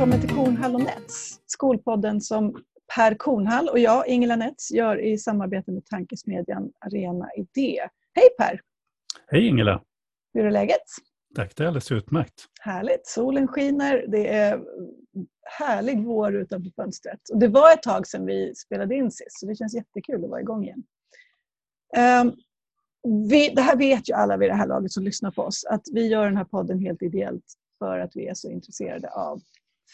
välkommen till Kornhall och Nets, skolpodden som Per Kornhall och jag, Ingela Nets, gör i samarbete med tankesmedjan Arena Idé. Hej Per! Hej Ingela! Hur är läget? Tack, det är alldeles utmärkt. Härligt, solen skiner, det är härlig vår utanför fönstret. Och det var ett tag sedan vi spelade in sist, så det känns jättekul att vara igång igen. Um, vi, det här vet ju alla vid det här laget som lyssnar på oss, att vi gör den här podden helt ideellt för att vi är så intresserade av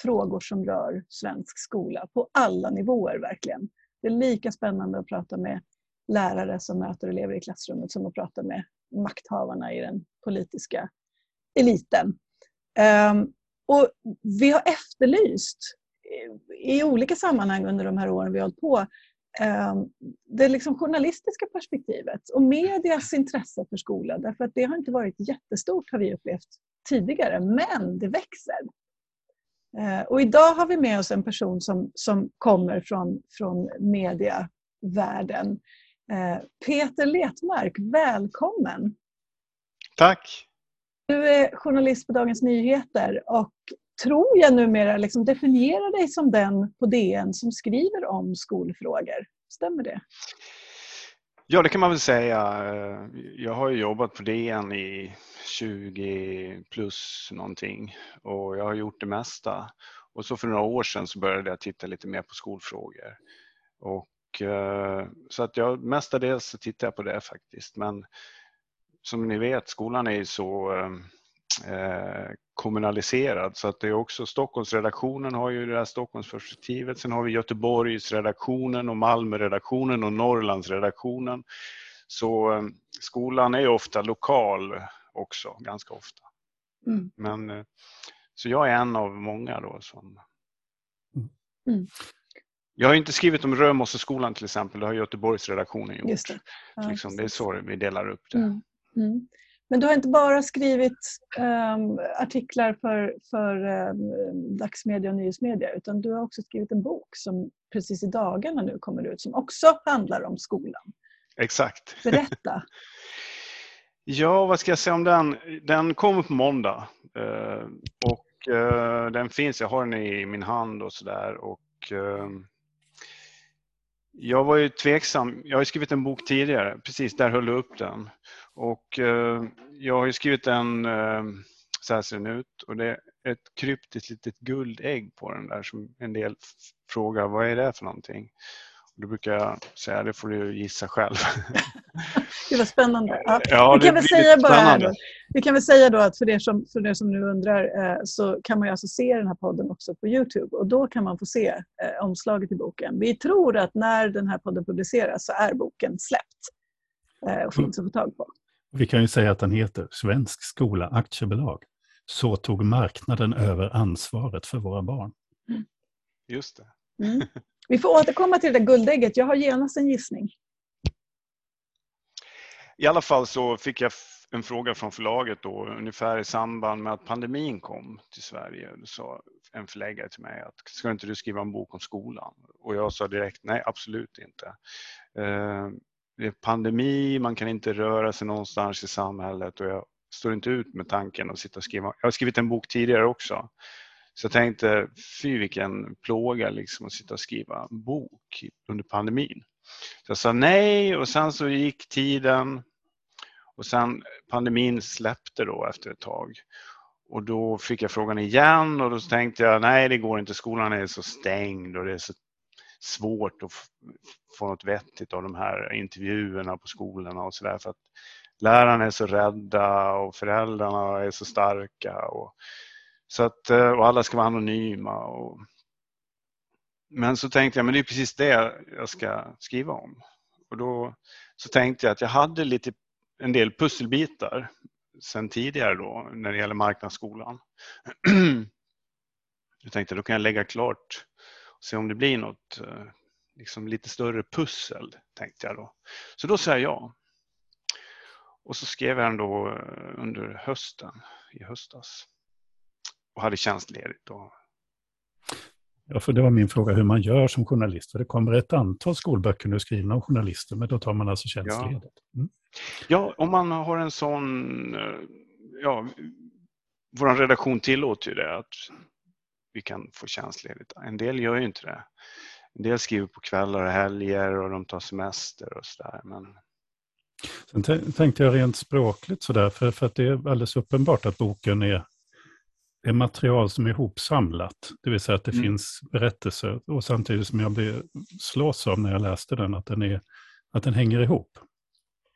frågor som rör svensk skola på alla nivåer verkligen. Det är lika spännande att prata med lärare som möter elever i klassrummet som att prata med makthavarna i den politiska eliten. Ehm, och vi har efterlyst i olika sammanhang under de här åren vi har hållit på ehm, det liksom journalistiska perspektivet och medias intresse för skolan. Därför att det har inte varit jättestort har vi upplevt tidigare, men det växer. Uh, och idag har vi med oss en person som, som kommer från, från medievärlden. Uh, Peter Letmark, välkommen! Tack! Du är journalist på Dagens Nyheter och tror jag numera liksom definierar dig som den på DN som skriver om skolfrågor. Stämmer det? Ja, det kan man väl säga. Eh, jag har jobbat på DN i 20 plus någonting och jag har gjort det mesta. Och så för några år sedan så började jag titta lite mer på skolfrågor. Och, eh, så att jag mestadels så tittar jag på det faktiskt. Men som ni vet, skolan är ju så eh, eh, kommunaliserad så att det är också Stockholmsredaktionen har ju det här Stockholmsperspektivet. Sen har vi Göteborgsredaktionen och Malmöredaktionen och Norrlandsredaktionen. Så eh, skolan är ju ofta lokal också, ganska ofta. Mm. Men, eh, så jag är en av många då som... Mm. Jag har inte skrivit om Römosseskolan till exempel, det har Göteborgsredaktionen gjort. Just det. Ja, liksom, det är så vi delar upp det. Mm. Men du har inte bara skrivit um, artiklar för, för um, dagsmedia och nyhetsmedia utan du har också skrivit en bok som precis i dagarna nu kommer ut som också handlar om skolan. Exakt. Berätta. ja, vad ska jag säga om den? Den kommer på måndag uh, och uh, den finns, jag har den i min hand och sådär uh, jag var ju tveksam. Jag har skrivit en bok tidigare, precis där höll du upp den. Och eh, jag har ju skrivit den, eh, så här ser den ut, och det är ett kryptiskt litet guldägg på den där som en del frågar vad är det för någonting? Och då brukar jag säga det får du gissa själv. det var spännande. Ja. Ja, vi, kan väl säga bara här vi kan väl säga då att för er som, för er som nu undrar eh, så kan man ju alltså se den här podden också på Youtube och då kan man få se omslaget i boken. Vi tror att när den här podden publiceras så är boken släppt och finns att få tag på. Vi kan ju säga att den heter Svensk skola aktiebolag. Så tog marknaden över ansvaret för våra barn. Mm. Just det. Mm. Vi får återkomma till det där guldägget. Jag har genast en gissning. I alla fall så fick jag en fråga från förlaget då ungefär i samband med att pandemin kom till Sverige. Då sa en förläggare till mig att ska inte du skriva en bok om skolan? Och jag sa direkt nej, absolut inte. Det är pandemi, man kan inte röra sig någonstans i samhället och jag står inte ut med tanken att sitta och skriva. Jag har skrivit en bok tidigare också. Så jag tänkte, fy vilken plåga liksom att sitta och skriva en bok under pandemin. Så jag sa nej och sen så gick tiden och sen pandemin släppte då efter ett tag. Och då fick jag frågan igen och då tänkte jag nej det går inte, skolan är så stängd och det är så svårt att få något vettigt av de här intervjuerna på skolorna och sådär för att lärarna är så rädda och föräldrarna är så starka. Och, så att, eh, och alla ska vara anonyma. Och, men så tänkte jag, men det är precis det jag ska skriva om. Och då så tänkte jag att jag hade lite, en del pusselbitar sen tidigare då när det gäller marknadsskolan. Jag tänkte då kan jag lägga klart och se om det blir något eh, liksom lite större pussel, tänkte jag då. Så då sa jag ja. Och så skrev jag den då eh, under hösten, i höstas. Och hade tjänstledigt då. Ja, för det var min fråga hur man gör som journalist. För det kommer ett antal skolböcker nu skrivna av journalister, men då tar man alltså tjänstledigt. Mm. Ja, om man har en sån... Eh, ja, vår redaktion tillåter ju det. Att vi kan få tjänstledigt. En del gör ju inte det. En del skriver på kvällar och helger och de tar semester och sådär. Men... Sen tänkte jag rent språkligt sådär, för, för att det är alldeles uppenbart att boken är, är material som är ihopsamlat. Det vill säga att det mm. finns berättelser och samtidigt som jag blev slås av när jag läste den att den, är, att den hänger ihop.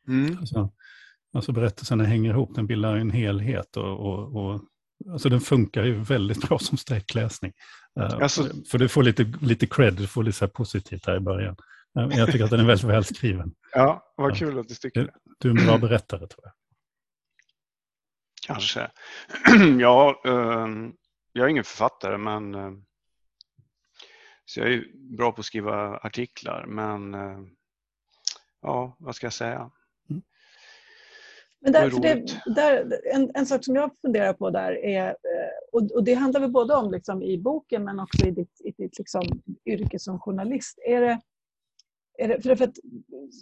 Mm. Alltså, alltså berättelserna hänger ihop, den bildar en helhet och, och, och Alltså den funkar ju väldigt bra som sträckläsning. Eh, alltså, för du får lite, lite cred, du får lite så positivt här i början. Eh, jag tycker att den är väldigt välskriven. Ja, vad kul att du tycker det. Du är en bra berättare tror jag. Kanske. ja, ehm, jag är ingen författare men eh, så jag är bra på att skriva artiklar men ja, vad ska jag säga? Men där, det, där, en, en sak som jag funderar på där är, eh, och, och det handlar väl både om liksom i boken men också i ditt, i ditt liksom yrke som journalist. Är det, är det, för, för att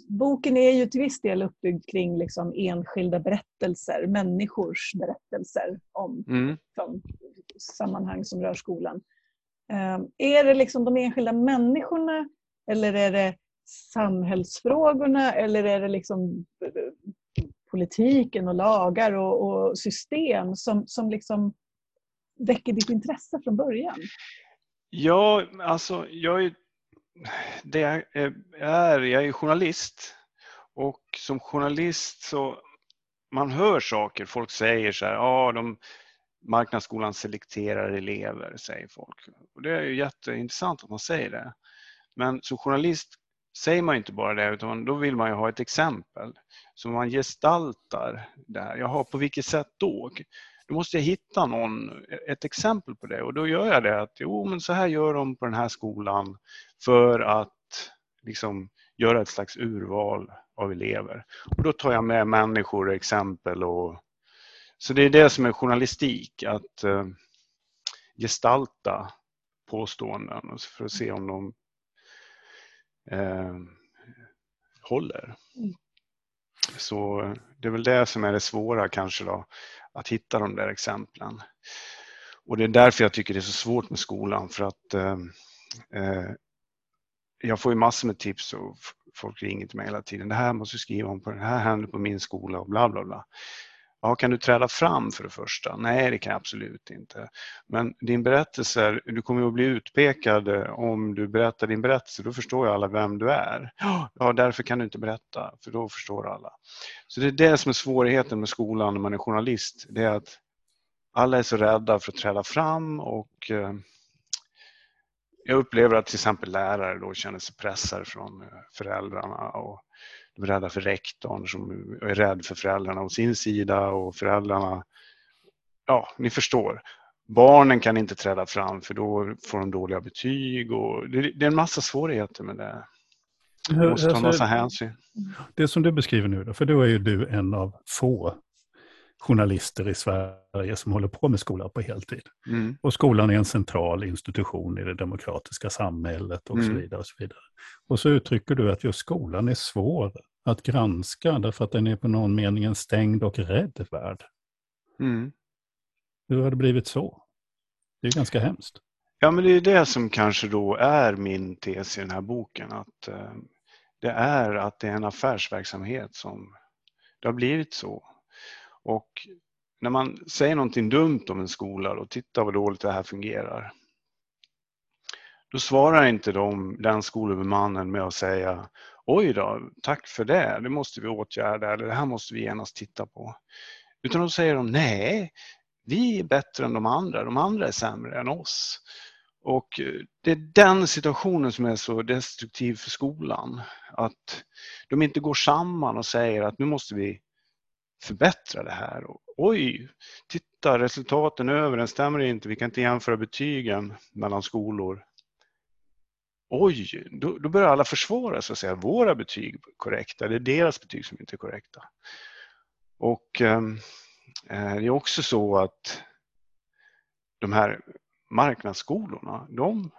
boken är ju till viss del uppbyggd kring liksom enskilda berättelser, människors berättelser om mm. liksom, sammanhang som rör skolan. Um, är det liksom de enskilda människorna eller är det samhällsfrågorna eller är det liksom politiken och lagar och, och system som, som liksom väcker ditt intresse från början? Ja, alltså jag är, det jag är, jag är journalist och som journalist så man hör saker, folk säger så här, ja de marknadsskolan selekterar elever, säger folk. Och det är ju jätteintressant att man säger det. Men som journalist säger man inte bara det utan då vill man ju ha ett exempel. Så man gestaltar det här. Jaha, på vilket sätt då? Då måste jag hitta någon, ett exempel på det och då gör jag det att jo men så här gör de på den här skolan för att liksom göra ett slags urval av elever. Och då tar jag med människor och exempel och så det är det som är journalistik, att eh, gestalta påståenden för att se om de eh, håller. Mm. Så det är väl det som är det svåra kanske då, att hitta de där exemplen. Och det är därför jag tycker det är så svårt med skolan för att eh, eh jag får ju massor med tips och folk ringer till mig hela tiden. Det här måste du skriva om, på, det här händer på min skola och bla bla bla. Ja, kan du träda fram för det första? Nej, det kan jag absolut inte. Men din berättelse, du kommer att bli utpekad eh, om du berättar din berättelse. Då förstår ju alla vem du är. Ja, därför kan du inte berätta, för då förstår alla. Så det är det som är svårigheten med skolan när man är journalist. Det är att alla är så rädda för att träda fram och eh, jag upplever att till exempel lärare då känner sig pressade från eh, föräldrarna och rädda för rektorn som är rädd för föräldrarna å sin sida och föräldrarna, ja ni förstår. Barnen kan inte träda fram för då får de dåliga betyg och det, det är en massa svårigheter med det. Måste ta massa hänsyn. Det som du beskriver nu då, för då är ju du en av få journalister i Sverige som håller på med skolan på heltid. Mm. Och skolan är en central institution i det demokratiska samhället och mm. så vidare. Och så vidare. Och så uttrycker du att just skolan är svår att granska därför att den är på någon mening en stängd och rädd värld. Mm. Hur har det blivit så? Det är ganska hemskt. Ja, men det är det som kanske då är min tes i den här boken. Att eh, det är att det är en affärsverksamhet som det har blivit så. Och när man säger någonting dumt om en skola och titta vad dåligt det här fungerar. Då svarar inte de, den skolhuvudmannen med att säga oj då, tack för det, det måste vi åtgärda eller det här måste vi genast titta på. Utan då säger de nej, vi är bättre än de andra, de andra är sämre än oss. Och eh, det är den situationen som är så destruktiv för skolan. Att de inte går samman och säger att nu måste vi förbättra det här. Och, oj, titta resultaten överensstämmer inte, vi kan inte jämföra betygen mellan skolor. Oj, då, då börjar alla försvara sig och säga våra betyg är korrekta, det är deras betyg som inte är korrekta. Och ehm, eh, det är också så att de här marknadsskolorna, de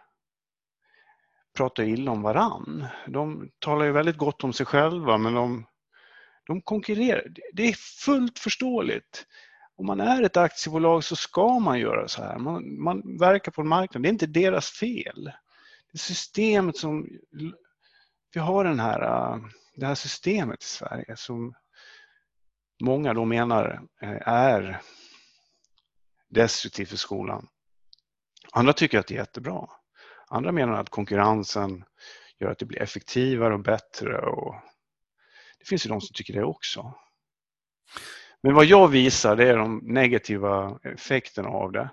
pratar illa om varann. De talar ju väldigt gott om sig själva men de de konkurrerar. Det är fullt förståeligt om man är ett aktiebolag så ska man göra så här. Man, man verkar på en marknad. Det är inte deras fel. Det är systemet som... Vi har den här, det här systemet i Sverige som många då menar eh, är destruktivt för skolan. Andra tycker att det är jättebra. Andra menar att konkurrensen gör att det blir effektivare och bättre. Och det finns ju de som tycker det också. Men vad jag visar det är de negativa effekterna av det.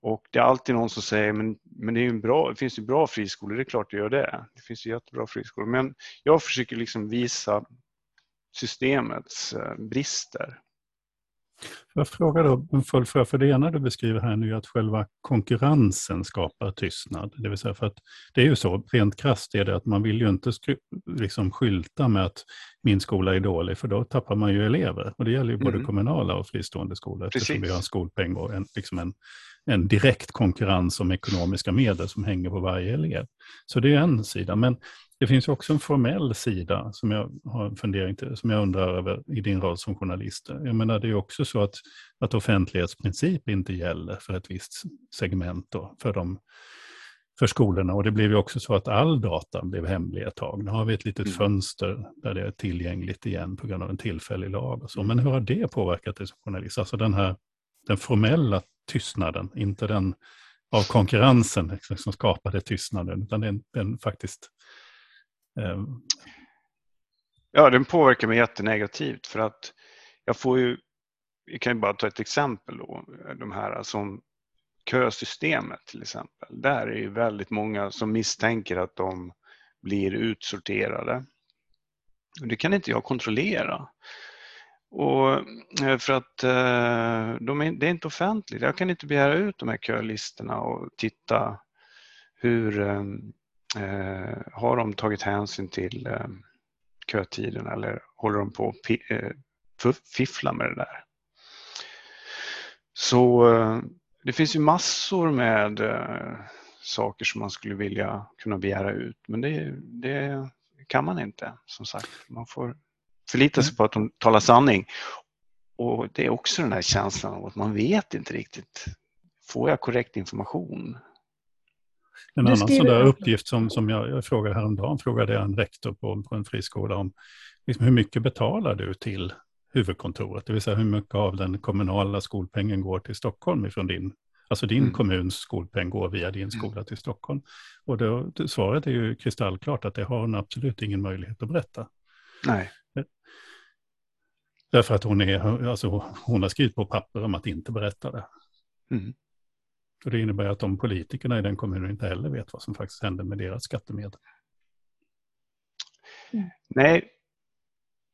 Och det är alltid någon som säger, men, men det, är ju bra, det finns ju bra friskolor, det är klart det gör det. Det finns ju jättebra friskolor. Men jag försöker liksom visa systemets eh, brister. Jag frågar då en följdfråga, för det ena du beskriver här nu är att själva konkurrensen skapar tystnad. Det vill säga för att det är ju så, rent krasst är det att man vill ju inte liksom skylta med att min skola är dålig, för då tappar man ju elever. Och det gäller ju både mm. kommunala och fristående skolor, Precis. eftersom vi har en skolpeng och en, liksom en, en direkt konkurrens om ekonomiska medel som hänger på varje elev. Så det är en sida. Men det finns också en formell sida som jag har en fundering till, som jag undrar över i din roll som journalist. Jag menar, det är också så att, att offentlighetsprincip inte gäller för ett visst segment då, för, de, för skolorna. Och det blev ju också så att all data blev hemlig ett tag. Nu har vi ett litet mm. fönster där det är tillgängligt igen på grund av en tillfällig lag. Och så. Men hur har det påverkat dig som journalist? Alltså den här den formella tystnaden, inte den av konkurrensen liksom, som skapade tystnaden, utan den, den faktiskt Eh... Ja, den påverkar mig jättenegativt för att jag får ju, vi kan ju bara ta ett exempel då, de här som kösystemet till exempel. Där är ju väldigt många som misstänker att de blir utsorterade. Det kan inte jag kontrollera. Och eh, för att eh, de är, det är inte offentligt. Jag kan inte begära ut de här kölistorna och titta hur Eh, eh har de tagit hänsyn till eh, kötiden eller håller de på att eh, fiffla med det där? Så det finns ju massor med saker som man skulle vilja kunna begära ut men det, det kan man inte som sagt. Man får förlita sig mm. på att de talar sanning. Och det är också den här känslan av att man vet inte riktigt. Får jag korrekt information? En annan sån där uppgift som, som jag, jag frågade häromdagen, frågade jag en rektor på, på en friskola om liksom hur mycket betalar du till huvudkontoret? Det vill säga hur mycket av den kommunala skolpengen går till Stockholm ifrån din, alltså din mm. kommuns skolpeng går via din mm. skola till Stockholm. Och då, svaret är ju kristallklart att det har hon absolut ingen möjlighet att berätta. Nej. Därför att hon, är, alltså, hon har skrivit på papper om att inte berätta det. Mm. Och det innebär att de politikerna i den kommunen inte heller vet vad som faktiskt händer med deras skattemedel. Mm. Nej,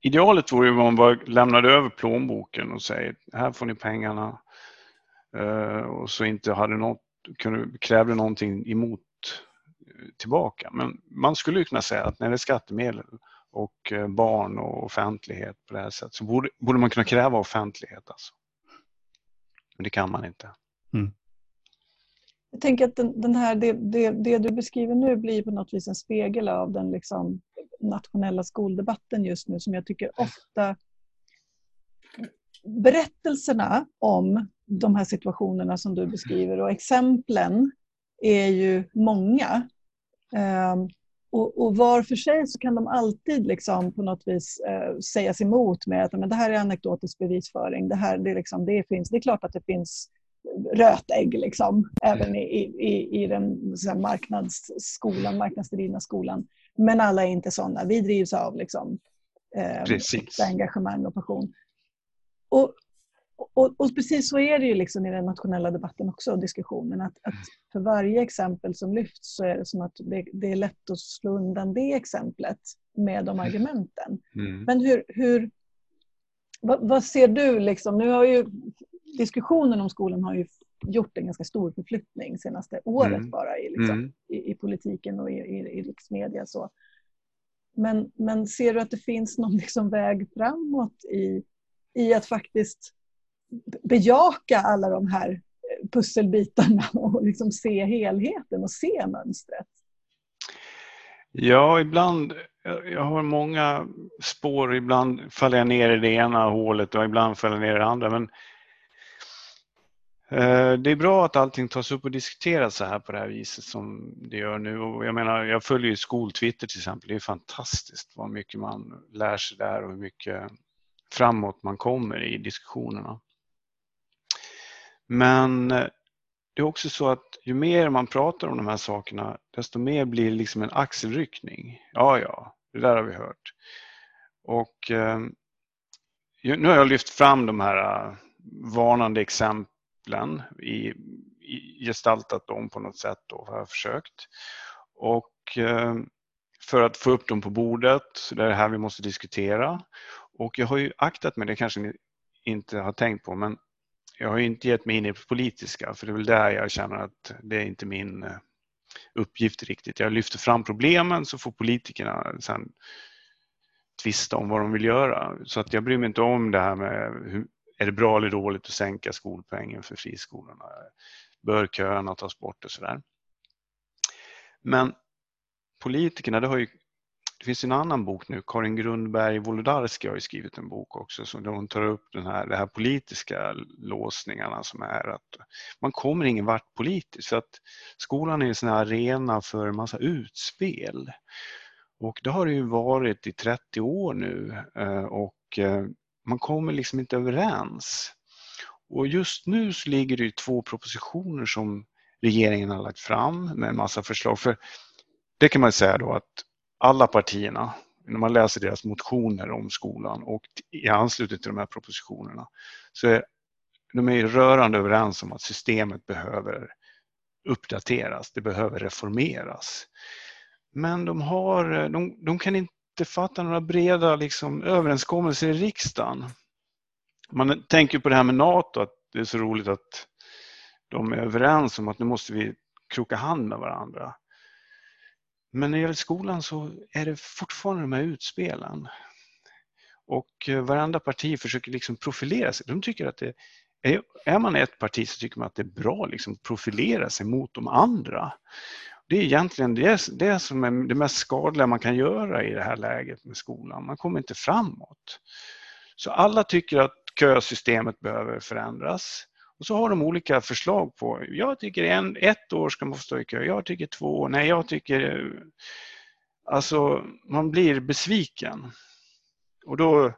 idealet vore ju om man bara lämnade över plånboken och säger här får ni pengarna uh, och så inte hade något, kunde, krävde någonting emot uh, tillbaka. Men man skulle kunna säga att när det är skattemedel och uh, barn och offentlighet på det här sättet så borde, borde man kunna kräva offentlighet. Alltså. Men det kan man inte. Mm. Jag tänker att den, den här, det, det, det, du beskriver nu blir på något vis en spegel av den liksom nationella skoldebatten just nu som jag tycker ofta berättelserna om de här situationerna som du beskriver och exemplen är ju många. Och, och, var för sig så kan de alltid liksom på något vis uh, sägas emot med att men det här är anekdotisk bevisföring. Det, här, det, liksom, det, finns, det är klart att det finns rötägg liksom, även i, i, i den så marknadsskolan, marknadsdrivna skolan. Men alla är inte sådana. Vi drivs av liksom, eh, engagemang och passion. Och, och, och, precis så är det ju liksom i den nationella debatten också, diskussionen. Att, att för varje exempel som lyfts så är det som att det, det är lätt att slå undan det exemplet med de argumenten. Mm. Men hur, hur vad, vad, ser du? Liksom? Nu har ju diskussionen om skolan har ju gjort en ganska stor förflyttning senaste året mm. bara i, liksom, mm. i, i, politiken och i, i, i riksmedia. Så. Men, men ser du att det finns någon liksom väg framåt i, i att faktiskt bejaka alla de här eh, pusselbitarna och liksom se helheten och se mönstret? Ja, ibland. Jag har många spår. Ibland faller jag ner i det ena hålet och ibland faller jag ner i det andra. Men eh, det är bra att allting tas upp och diskuteras så här på det här viset som det gör nu. Och jag menar, jag följer ju skoltwitter till exempel. Det är fantastiskt vad mycket man lär sig där och hur mycket framåt man kommer i diskussionerna. Men eh, det är också så att ju mer man pratar om de här sakerna, desto mer blir det liksom en axelryckning. Ja, ja, det där har vi hört. Och eh, nu har jag lyft fram de här eh, varnande exemplen i, i gestaltat dem på något sätt då, har jag försökt. Och eh, för att få upp dem på bordet, så det är det här vi måste diskutera. Och jag har ju aktat mig, det kanske ni inte har tänkt på, men jag har inte gett mig in i det politiska för det är väl där jag känner att det är inte min eh, uppgift riktigt. Jag lyfter fram problemen så får politikerna sen tvista om vad de vill göra. Så att jag bryr mig inte om det här med hur, är det bra eller dåligt att sänka skolpengen för friskolorna? Bör köerna tas bort och sådär. Men politikerna, det har ju det finns en annan bok nu, Karin Grundberg Wolodarski har skrivit en bok också som hon tar upp den här, de här politiska låsningarna som är att man kommer ingen vart politiskt för att skolan är en sån här arena för en massa utspel. Och det har det ju varit i 30 år nu eh, och eh, man kommer liksom inte överens. Och just nu så ligger det ju två propositioner som regeringen har lagt fram med en massa förslag. För det kan man säga då att alla partierna, när man läser deras motioner om skolan och i anslutning till de här propositionerna, så är de är rörande överens om att systemet behöver uppdateras, det behöver reformeras. Men de, har, de, de kan inte fatta några breda liksom, överenskommelser i riksdagen. Man tänker på det här med NATO, att det är så roligt att de är överens om att nu måste vi kroka hand med varandra. Men när det gäller skolan så är det fortfarande de här utspelen. Och eh, varenda parti försöker liksom profilera sig. De tycker att det är, är man ett parti så tycker man att det är bra liksom att profilera sig mot de andra. Det är egentligen det, det som är det mest skadliga man kan göra i det här läget med skolan. Man kommer inte framåt. Så alla tycker att kösystemet behöver förändras. Och så har de olika förslag på, jag tycker en, ett år ska man få stå i kö, jag tycker två år, nej jag tycker... Alltså man blir besviken. Och då,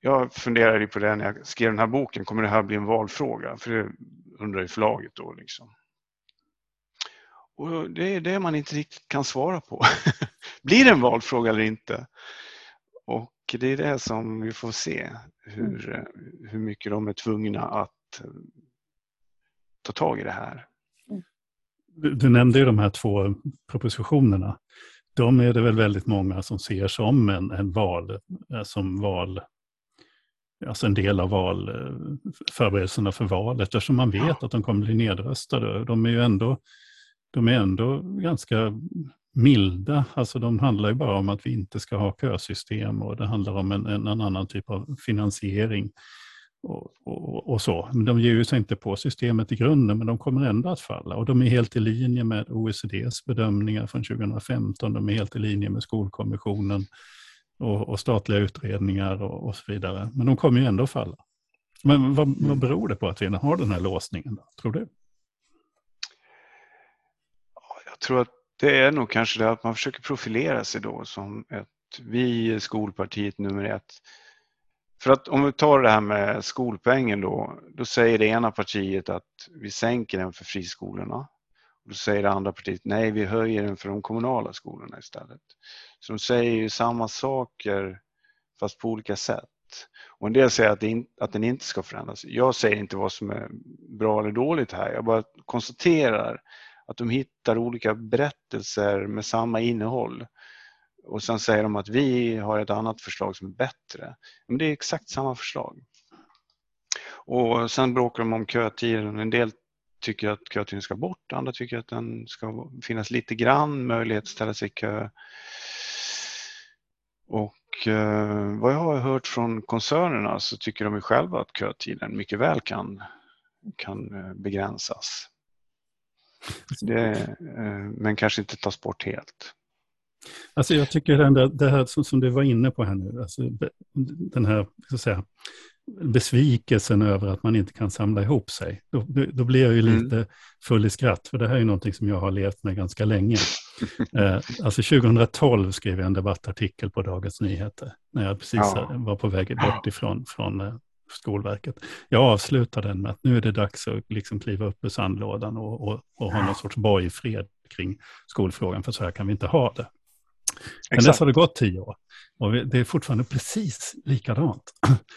jag funderade på det när jag skrev den här boken, kommer det här bli en valfråga? För det undrar ju förlaget då liksom. Och det är det man inte riktigt kan svara på. blir det en valfråga eller inte? Och det är det som vi får se, hur, hur mycket de är tvungna att Eh, ta tag i det här. Du, du nämnde ju de här två propositionerna. De är det väl väldigt många som ser som en, en val, eh, som val, alltså en del av val, eh, förberedelserna för valet, eftersom man vet ja. att de kommer bli nedröstade. De är ju ändå, de är ändå ganska milda, alltså de handlar ju bara om att vi inte ska ha kösystem och det handlar om en, en annan typ av finansiering och, och, och, så. Men de ger ju sig inte på systemet i grunden, men de kommer ändå att falla. Och de är helt i linje med OECDs bedömningar från 2015. De är helt i linje med Skolkommissionen och, och statliga utredningar och, och, så vidare. Men de kommer ju ändå att falla. Men vad, vad mm. beror det på att vi har den här låsningen, då, tror du? Jag tror att det är nog kanske det att man försöker profilera sig då som ett, vi är skolpartiet nummer ett för att om vi tar det här med skolpengen då, då säger det ena partiet att vi sänker den för friskolorna. Då säger det andra partiet nej, vi höjer den för de kommunala skolorna istället. Så de säger ju samma saker fast på olika sätt. Och en del säger att, in, att den inte ska förändras. Jag säger inte vad som är bra eller dåligt här. Jag bara konstaterar att de hittar olika berättelser med samma innehåll och sen säger de att vi har ett annat förslag som är bättre. Men det är exakt samma förslag. Och sen bråkar de om kötiden. En del tycker att kötiden ska bort, andra tycker att den ska finnas lite grann möjlighet att ställa sig i kö. Och eh, vad jag har hört från koncernerna så tycker de ju själva att kötiden mycket väl kan, kan eh, begränsas. Det, eh, men kanske inte tas bort helt. Alltså jag tycker ändå det här som, som du var inne på här nu, alltså den här, så att säga, besvikelsen över att man inte kan samla ihop sig. Då, då blir jag ju mm. lite full i skratt, för det här är någonting som jag har levt med ganska länge. eh, alltså 2012 skrev jag en debattartikel på Dagens Nyheter, när jag precis ja. var på väg bort ifrån från, eh, Skolverket. Jag avslutar den med att nu är det dags att liksom kliva upp ur sandlådan och, och, och ha någon sorts borgfred kring skolfrågan, för så här kan vi inte ha det. Men dess har det gått tio år. Och det är fortfarande precis likadant.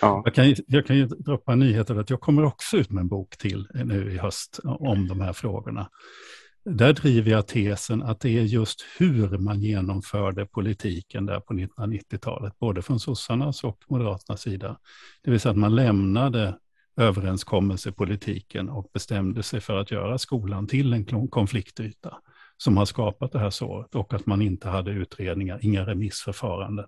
Ja. Jag, kan, jag kan ju droppa nyheter att jag kommer också ut med en bok till nu i höst om de här frågorna. Där driver jag tesen att det är just hur man genomförde politiken där på 1990-talet, både från sossarnas och moderaternas sida. Det vill säga att man lämnade överenskommelsepolitiken och bestämde sig för att göra skolan till en konfliktyta som har skapat det här såret och att man inte hade utredningar, inga remissförfaranden,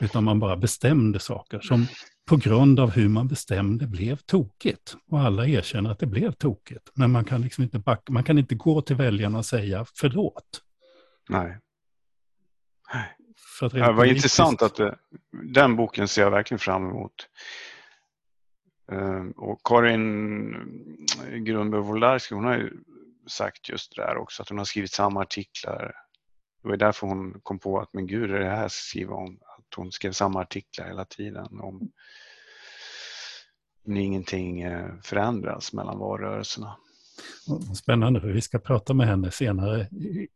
utan man bara bestämde saker som på grund av hur man bestämde blev tokigt. Och alla erkänner att det blev tokigt, men man kan liksom inte backa, man kan inte gå till väljarna och säga förlåt. Nej. För att det var intressant att det, den boken ser jag verkligen fram emot. Uh, och Karin Grundberg Wolarski, hon har ju sagt just det där också, att hon har skrivit samma artiklar. Det var därför hon kom på att, men gud, är det här skriva om? Att hon skrev samma artiklar hela tiden om när ingenting eh, förändras mellan valrörelserna. Spännande, för vi ska prata med henne senare.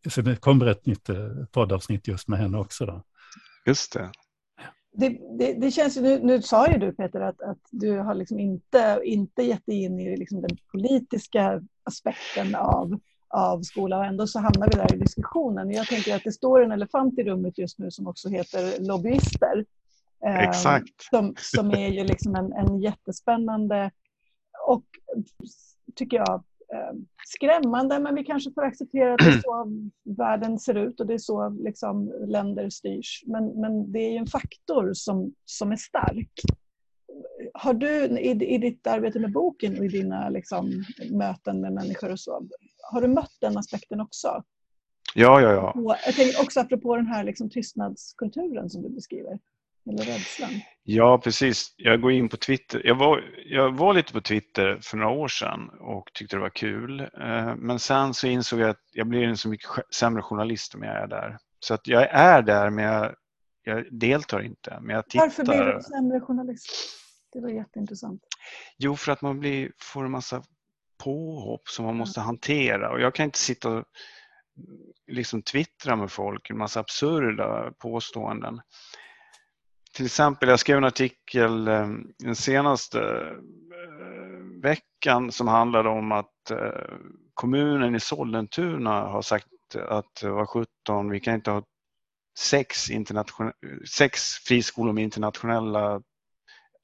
Så det kommer ett nytt eh, poddavsnitt just med henne också. Då. Just det. Det, det, det, känns ju, nu, nu sa ju du Peter att, att du har liksom inte, inte gett dig in i liksom den politiska aspekten av, av skola och ändå så hamnar vi där i diskussionen. Jag tänker att det står en elefant i rummet just nu som också heter lobbyister. Eh, Exakt. Eh, som, som är ju liksom en, en jättespännande och tycker jag Eh, skrämmande men vi kanske får acceptera att det är så världen ser ut och det är så liksom länder styrs. Men, men det är ju en faktor som, som är stark. Har du i, i ditt arbete med boken och i dina liksom, möten med människor och så, har du mött den aspekten också? Ja, ja, ja. Och jag tänker också apropå den här liksom, tystnadskulturen som du beskriver. Eller rädslan. Ja, precis. Jag går in på Twitter. Jag var, jag var lite på Twitter för några år sedan och tyckte det var kul. Eh, men sen så insåg jag att jag blir en så mycket sämre journalist om jag är där. Så att jag är där men jag, jag deltar inte. Men jag tittar. Varför blir du en sämre journalist? Det var jätteintressant. Jo, för att man blir, får en massa påhopp som man måste hantera. Och jag kan inte sitta och liksom twittra med folk en massa absurda påståenden. Till exempel, jag skrev en artikel eh, den senaste eh, veckan som handlade om att eh, kommunen i Sollentuna har sagt att vad 17, vi kan inte ha sex, sex friskolor med internationella,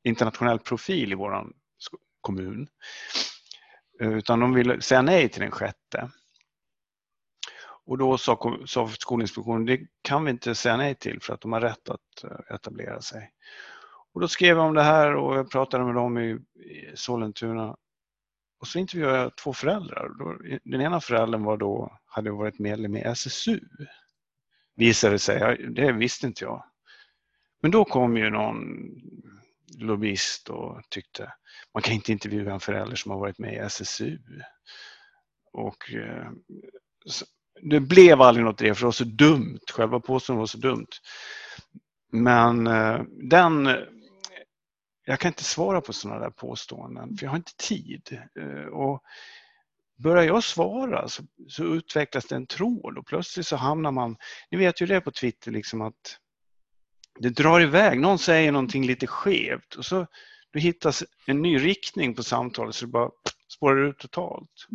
internationell profil i vår kommun. Utan de ville säga nej till den sjätte. Och då sa, sa Skolinspektionen, det kan vi inte säga nej till för att de har rätt att eh, etablera sig. Och då skrev jag om det här och jag pratade med dem i, i Sollentuna. Och så intervjuade jag två föräldrar. Den ena föräldern var då, hade varit medlem i SSU. Visade sig, det visste inte jag. Men då kom ju någon lobbyist och tyckte man kan inte intervjua en förälder som har varit med i SSU. Och eh, det blev aldrig något det för det var så dumt. Själva påståendet var så dumt. Men eh, den... Eh, jag kan inte svara på sådana där påståenden för jag har inte tid. Eh, och börjar jag svara så, så, utvecklas det en tråd och plötsligt så hamnar man... Ni vet ju det på Twitter liksom att det drar iväg. Någon säger någonting lite skevt och så då hittas en ny riktning på samtalet så det bara spårar ut totalt.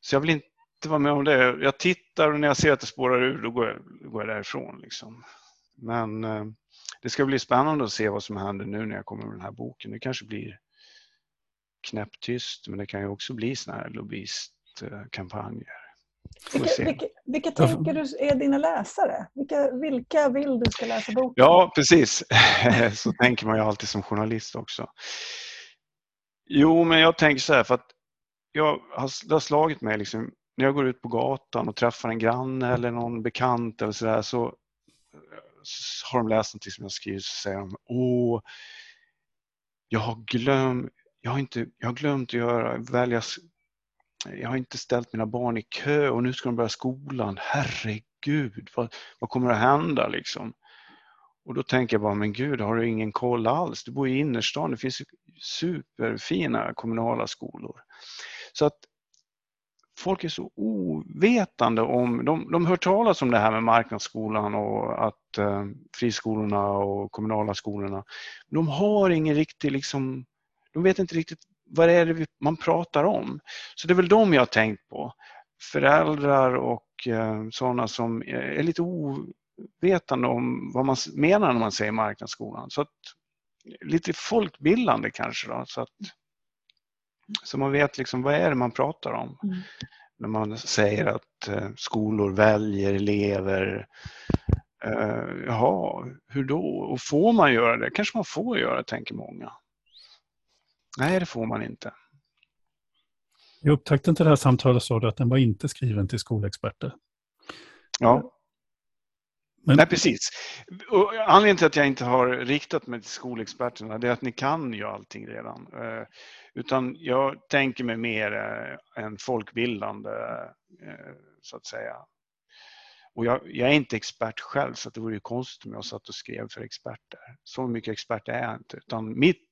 Så jag vill inte vara med om det. Jag tittar och när jag ser att det spårar ur då går jag, går jag därifrån. Liksom. Men eh, det ska bli spännande att se vad som händer nu när jag kommer med den här boken. Det kanske blir knäpptyst men det kan ju också bli sådana här lobbyistkampanjer. Eh, vilka, vilka, vilka, tänker du är dina läsare? Vilka, vilka vill du ska läsa boken? Ja, precis. så tänker man ju alltid som journalist också. Jo, men jag tänker så här för att jag har, det har slagit mig liksom, när jag går ut på gatan och träffar en granne eller någon bekant eller så, så har de läst något som jag skrivit så säger de Åh, jag har glömt, jag har inte, jag har glömt att göra, välja, jag har inte ställt mina barn i kö och nu ska de börja skolan. Herregud, vad, vad kommer att hända liksom? Och då tänker jag bara, men gud, har du ingen koll alls? Du bor i innerstan, det finns superfina kommunala skolor. Så att folk är så ovetande om, de, de hör talas om det här med marknadsskolan och att eh, friskolorna och kommunala skolorna. De har ingen riktig, liksom, de vet inte riktigt vad det är man pratar om. Så det är väl de jag har tänkt på. Föräldrar och eh, sådana som är lite ovetande om vad man menar när man säger marknadsskolan. Så att, lite folkbildande kanske då. Så att, så man vet liksom vad är det man pratar om. Mm. När man säger att eh, skolor väljer elever. Uh, jaha, hur då? Och får man göra det? kanske man får göra, tänker många. Nej, det får man inte. Jag upptäckte inte det här samtalet så att den var inte skriven till skolexperter. Ja. Men... Nej, precis. Och anledningen till att jag inte har riktat mig till skolexperterna är att ni kan ju allting redan. Eh, utan jag tänker mig mer eh, en folkbildande, eh, så att säga. Och jag, jag, är inte expert själv så det vore ju konstigt om jag satt och skrev för experter. Så mycket expert är jag inte. Utan mitt,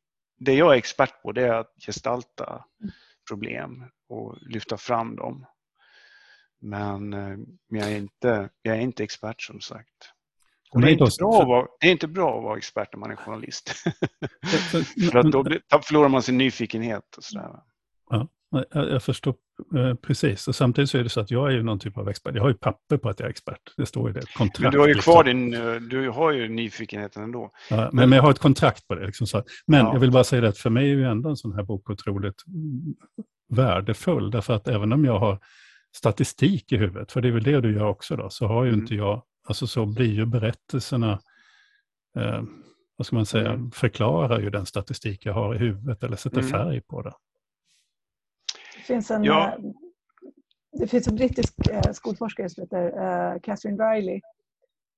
det jag är expert på det är att gestalta problem och lyfta fram dem. Men, men jag, är inte, jag är inte expert som sagt. Och det, är inte bra att vara, det är inte bra att vara expert när man är journalist. För att då förlorar man sin nyfikenhet. Och sådär. Ja, jag förstår eh, precis. Och samtidigt så är det så att jag är ju någon typ av expert. Jag har ju papper på att jag är expert. Det står ju det. Kontrakt, men du har ju kvar din, eh, du har ju nyfikenheten ändå. Ja, men, men jag har ett kontrakt på det. Liksom så. Men ja. jag vill bara säga det att för mig är ju ändå en sån här bok otroligt värdefull. Därför att även om jag har statistik i huvudet, för det är väl det du gör också då, så har ju mm. inte jag Alltså så blir ju berättelserna, eh, vad ska man säga, mm. förklarar ju den statistik jag har i huvudet eller sätter mm. färg på det. Det finns en, ja. Eh, det finns en brittisk eh, skolforskare som heter eh, Catherine Riley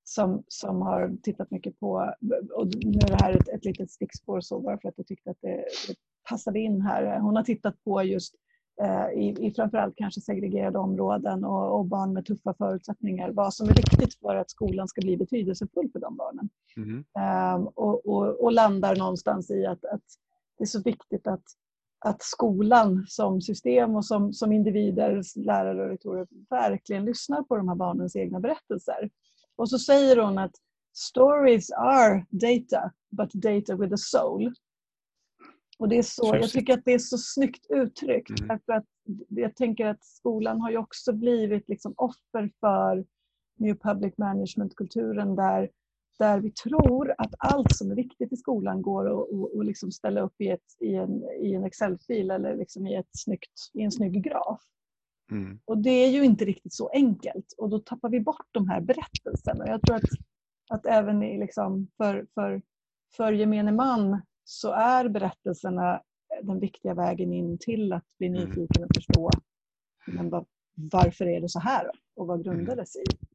som, som har tittat mycket på, och nu är det här ett, ett litet stickspår så bara för att jag tyckte att det, det passade in här. Hon har tittat på just i, i framförallt kanske segregerade områden och, och, barn med tuffa förutsättningar. Vad som är viktigt för att skolan ska bli betydelsefull för de barnen. Mm. Um, och, och, och, landar någonstans i att, att, det är så viktigt att, att skolan som system och som, som individer, lärare och rektorer verkligen lyssnar på de här barnens egna berättelser. Och så säger hon att stories are data, but data with a soul. Och det är så, jag tycker att det är så snyggt uttryckt. Mm. Därför att jag tänker att skolan har ju också blivit liksom offer för New Public Management-kulturen där, där vi tror att allt som är viktigt i skolan går att och, och liksom ställa upp i, ett, i en, i en Excel-fil eller liksom i, ett snyggt, i en snygg graf. Mm. Och det är ju inte riktigt så enkelt och då tappar vi bort de här berättelserna. Jag tror att, att även liksom för, för, för gemene man så är berättelserna den viktiga vägen in till att bli mm. nyfiken och förstå men varför är det så här och vad grundar det sig i?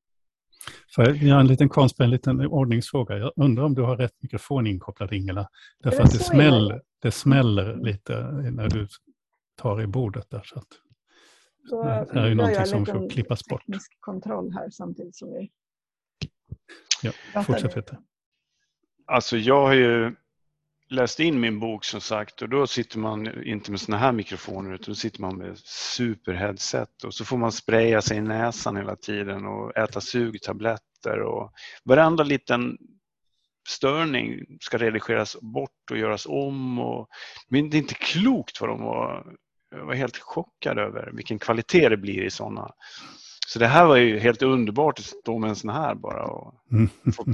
För jag har en liten konst en liten ordningsfråga. Jag undrar om du har rätt mikrofon inkopplad Ingela? Därför att det smäller, det smäller lite när du tar i bordet där. Så att, Då det är ju någonting som får klippas bort. kontroll här samtidigt som vi... Ja, fortsätt Peter. Alltså jag har ju läst in min bok som sagt och då sitter man inte med såna här mikrofoner utan då sitter man med superheadset och så får man spraya sig i näsan hela tiden och äta sugtabletter och varenda liten störning ska redigeras bort och göras om. Och, men det är inte klokt vad de var. Jag var helt chockad över vilken kvalitet det blir i sådana. Så det här var ju helt underbart att stå med en sån här bara och mm. få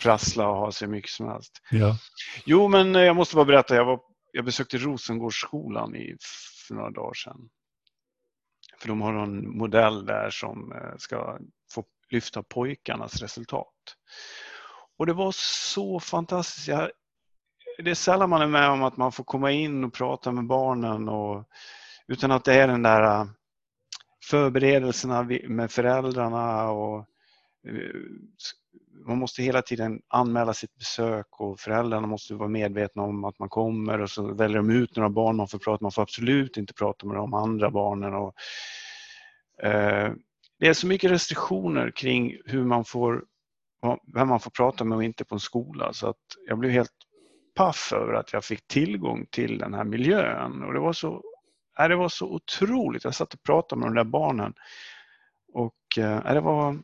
prassla och ha sig mycket som helst. Ja. Jo, men eh, jag måste bara berätta. Jag, var, jag besökte Rosengårdsskolan i, för några dagar sedan. För de har en modell där som eh, ska få lyfta pojkarnas resultat. Och det var så fantastiskt. Jag, det är sällan man är med om att man får komma in och prata med barnen och, utan att det är den där eh, förberedelserna med föräldrarna och man måste hela tiden anmäla sitt besök och föräldrarna måste vara medvetna om att man kommer och så väljer de ut några barn man får prata Man får absolut inte prata med de andra barnen. Och, eh, det är så mycket restriktioner kring hur man får, vem man får prata med och inte på en skola så att jag blev helt paff över att jag fick tillgång till den här miljön och det var så, äh, det var så otroligt. Jag satt och pratade med de där barnen och äh, det var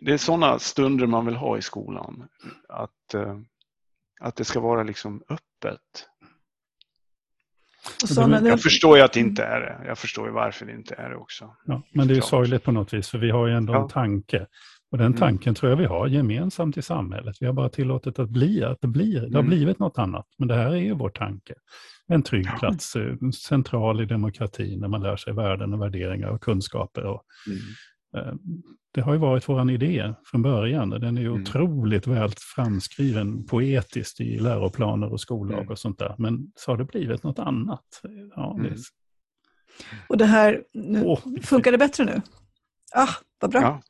det är sådana stunder man vill ha i skolan. Att, äh, att det ska vara liksom öppet. Såna, jag förstår ju att det inte är det. Jag förstår ju varför det inte är det också. Ja, men det är ju sorgligt på något vis, för vi har ju ändå ja. en tanke. Och den mm. tanken mm. tror jag vi har gemensamt i samhället. Vi har bara tillåtit att bli, att det blir. Det har mm. blivit något annat, men det här är ju vår tanke. En trygg ja. plats, eh, central i demokratin, när man lär sig värden och värderingar och kunskaper. Och, mm. Eh, det har ju varit vår idé från början. Den är ju mm. otroligt väl framskriven poetiskt i läroplaner och skollag mm. och sånt där. Men så har det blivit något annat. Ja, det... Mm. Och det här, nu, oh, funkar det bättre nu? Ah, vad bra.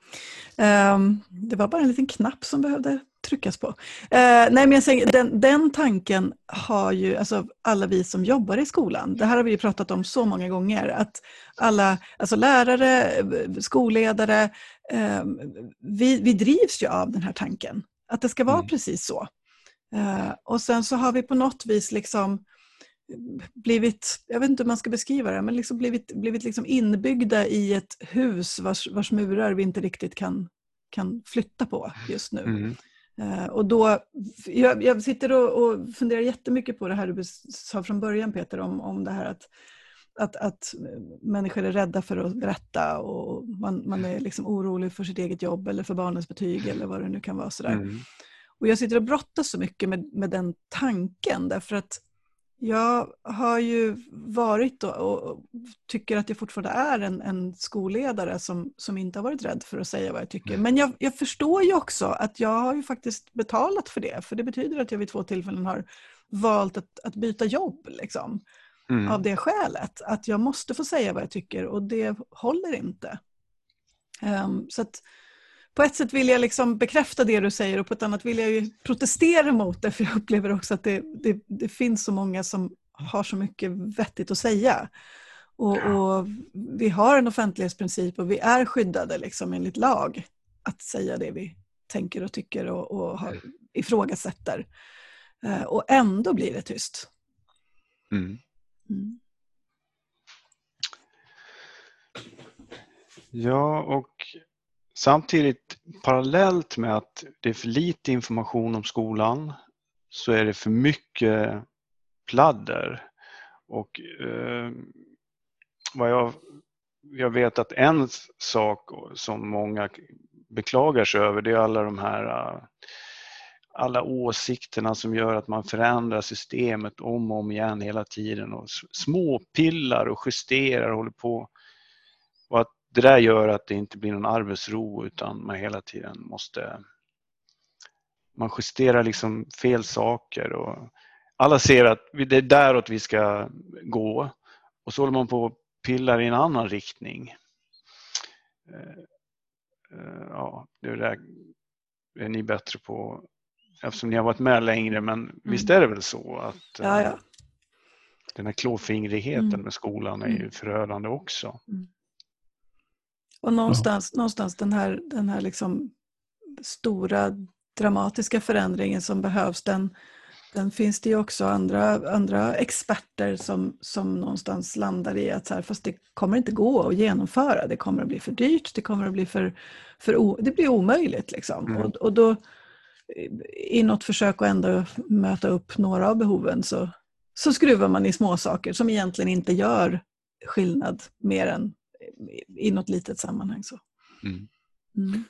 Ja. Um, det var bara en liten knapp som behövde tryckas på. Uh, nej, men jag säger, den, den tanken har ju alltså, alla vi som jobbar i skolan, det här har vi pratat om så många gånger, att alla alltså lärare, skolledare, um, vi, vi drivs ju av den här tanken. Att det ska vara mm. precis så. Uh, och sen så har vi på något vis liksom blivit, jag vet inte hur man ska beskriva det, men liksom blivit, blivit liksom inbyggda i ett hus vars, vars murar vi inte riktigt kan, kan flytta på just nu. Mm. Uh, och då, jag, jag sitter och, och, funderar jättemycket på det här du sa från början Peter, om, om det här att, att, att människor är rädda för att berätta och man, man är liksom orolig för sitt eget jobb eller för barnens betyg eller vad det nu kan vara. Sådär. Mm. Och jag sitter och brottas så mycket med, med den tanken därför att jag har ju varit och, tycker att jag fortfarande är en, en skolledare som, som inte har varit rädd för att säga vad jag tycker. Men jag, jag, förstår ju också att jag har ju faktiskt betalat för det. För det betyder att jag vid två tillfällen har valt att, att byta jobb. Liksom, mm. Av det skälet. Att jag måste få säga vad jag tycker och det håller inte. Um, så att, på ett sätt vill jag liksom bekräfta det du säger och på ett annat vill jag protestera mot det för jag upplever också att det, det, det finns så många som har så mycket vettigt att säga. Och, och, vi har en offentlighetsprincip och vi är skyddade liksom enligt lag att säga det vi tänker och tycker och, och har, ifrågasätter. Eh, och ändå blir det tyst. Mm. Mm. Ja, och Samtidigt parallellt med att det är för lite information om skolan så är det för mycket pladder. Och eh, vad jag, jag vet att en sak som många beklagar sig över det är alla de här alla åsikterna som gör att man förändrar systemet om och om igen hela tiden och småpillar och justerar och håller på. Och att det där gör att det inte blir någon arbetsro utan man hela tiden måste man justerar liksom fel saker och alla ser att det är däråt vi ska gå och så håller man på och pillar i en annan riktning. Eh, eh, ja, det där är ni bättre på eftersom ni har varit med längre men mm. visst är det väl så att ja, ja. den här klåfingrigheten mm. med skolan är ju mm. förödande också. Mm. Och någonstans, ja. någonstans den här, den här liksom stora dramatiska förändringen som behövs, den, den finns det ju också andra, andra experter som, som någonstans landar i att så här, fast det kommer inte gå att genomföra. Det kommer att bli för dyrt, det kommer att bli för, för o, det blir omöjligt. Liksom. Mm. Och, och då i något försök att ändå möta upp några av behoven så, så skruvar man i små saker som egentligen inte gör skillnad mer än i något litet sammanhang. Så. Mm. Mm.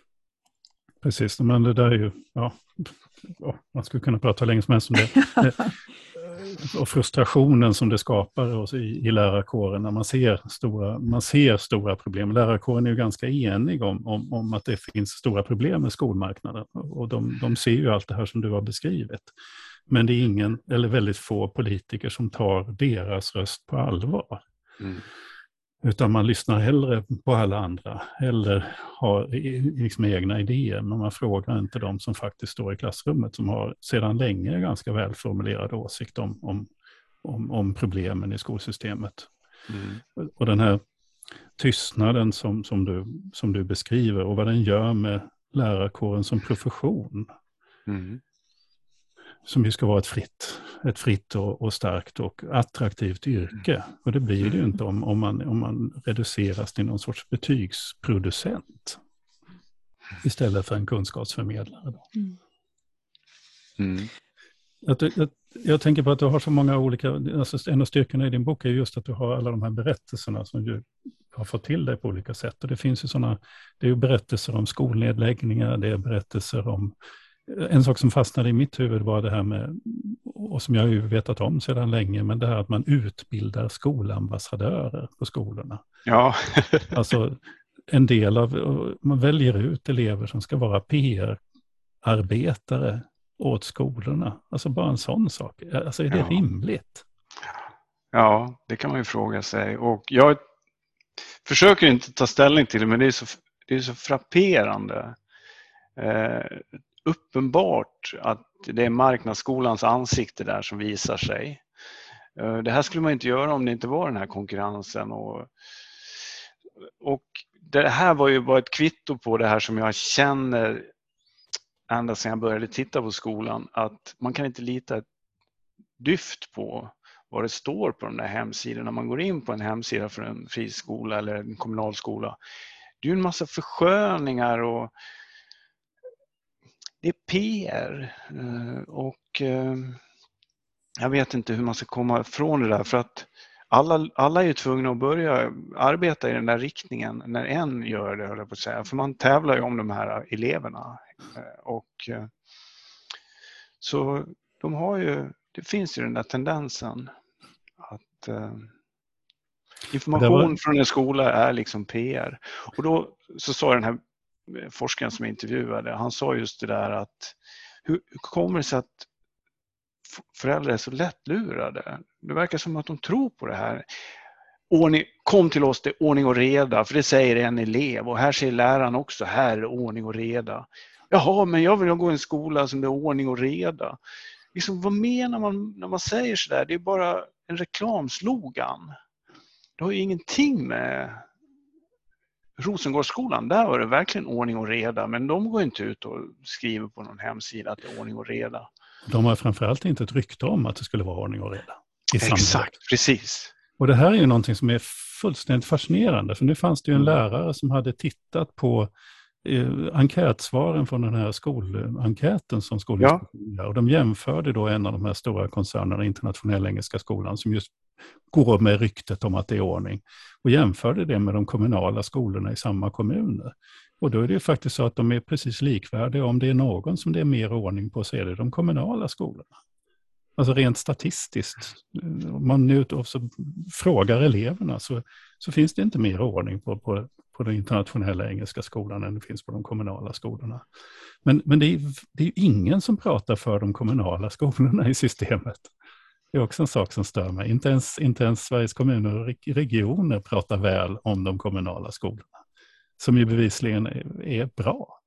Precis, men det där är ju, ja, man skulle kunna prata länge som helst om det. och frustrationen som det skapar i, i lärarkåren när man ser, stora, man ser stora problem. Lärarkåren är ju ganska enig om, om, om att det finns stora problem med skolmarknaden. Och de, de ser ju allt det här som du har beskrivit. Men det är ingen, eller väldigt få politiker som tar deras röst på allvar. Mm. Utan man lyssnar hellre på alla andra eller har liksom egna idéer. Men man frågar inte de som faktiskt står i klassrummet som har sedan länge ganska välformulerad åsikt om, om, om, om problemen i skolsystemet. Mm. Och den här tystnaden som, som, du, som du beskriver och vad den gör med lärarkåren som profession. Mm. Som ju ska vara ett fritt, ett fritt och, och starkt och attraktivt yrke. Mm. Och det blir det ju inte om, om, man, om man reduceras till någon sorts betygsproducent. Istället för en kunskapsförmedlare. Mm. mm. Att, att, jag tänker på att du har så många olika, alltså en av styrkorna i din bok är just att du har alla de här berättelserna som du har fått till dig på olika sätt. Och det finns ju sådana, det är ju berättelser om skolnedläggningar, det är berättelser om, en sak som fastnade i mitt huvud var det här med, och som jag ju vetat om sedan länge, men det här att man utbildar skolambassadörer på skolorna. Ja. alltså en del av, man väljer ut elever som ska vara PR-arbetare åt skolorna. Alltså bara en sån sak. Alltså är det ja. rimligt? Ja, det kan man ju fråga sig. Och jag försöker inte ta ställning till det, men det är så, det är så frapperande. Eh, uppenbart att det är marknadsskolans ansikte där som visar sig. Eh, det här skulle man inte göra om det inte var den här konkurrensen. Och, och det här var ju bara ett kvitto på det här som jag känner ända sedan jag började titta på skolan att man kan inte lita ett dyft på vad det står på de där hemsidorna. Man går in på en hemsida för en friskola eller en kommunal skola. Det är en massa försköningar och det är PR. Eh, och eh, jag vet inte hur man ska komma ifrån det där för att alla, alla är ju tvungna att börja arbeta i den där riktningen när en gör det, höll jag på att säga. För man tävlar ju om de här eleverna. Eh, och, så de har ju, det finns ju den där tendensen att information var... från en skola är liksom PR. Och då så sa den här forskaren som jag intervjuade, han sa just det där att hur, kommer det sig att föräldrar är så lättlurade? Det verkar som att de tror på det här. Ordning, kom till oss, det är ordning och reda, för det säger en elev och här säger läraren också, här är ordning och reda. Jaha, men jag vill gå i en skola som det är ordning och reda. Liksom, vad menar man när man säger sådär? Det är bara en reklamslogan. Det har ju ingenting med Rosengårdsskolan, där var det verkligen ordning och reda, men de går inte ut och skriver på någon hemsida att det är ordning och reda. De har framförallt inte ett rykte om att det skulle vara ordning och reda. Exakt, precis. Och det här är ju någonting som är fullständigt fascinerande, för nu fanns det ju en lärare som hade tittat på eh, enkätsvaren från den här skolenkäten som Skolinspektionen ja. Och de jämförde då en av de här stora koncernerna, Internationella Engelska Skolan, som just går med ryktet om att det är ordning, och jämförde det med de kommunala skolorna i samma kommuner. Och då är det ju faktiskt så att de är precis likvärdiga. Om det är någon som det är mer ordning på så är det de kommunala skolorna. Alltså rent statistiskt, om man nu frågar eleverna så, så finns det inte mer ordning på, på, på den internationella engelska skolan än det finns på de kommunala skolorna. Men, men det, är, det är ingen som pratar för de kommunala skolorna i systemet. Det är också en sak som stör mig. Inte ens, inte ens Sveriges kommuner och regioner pratar väl om de kommunala skolorna. Som ju bevisligen är, är bra.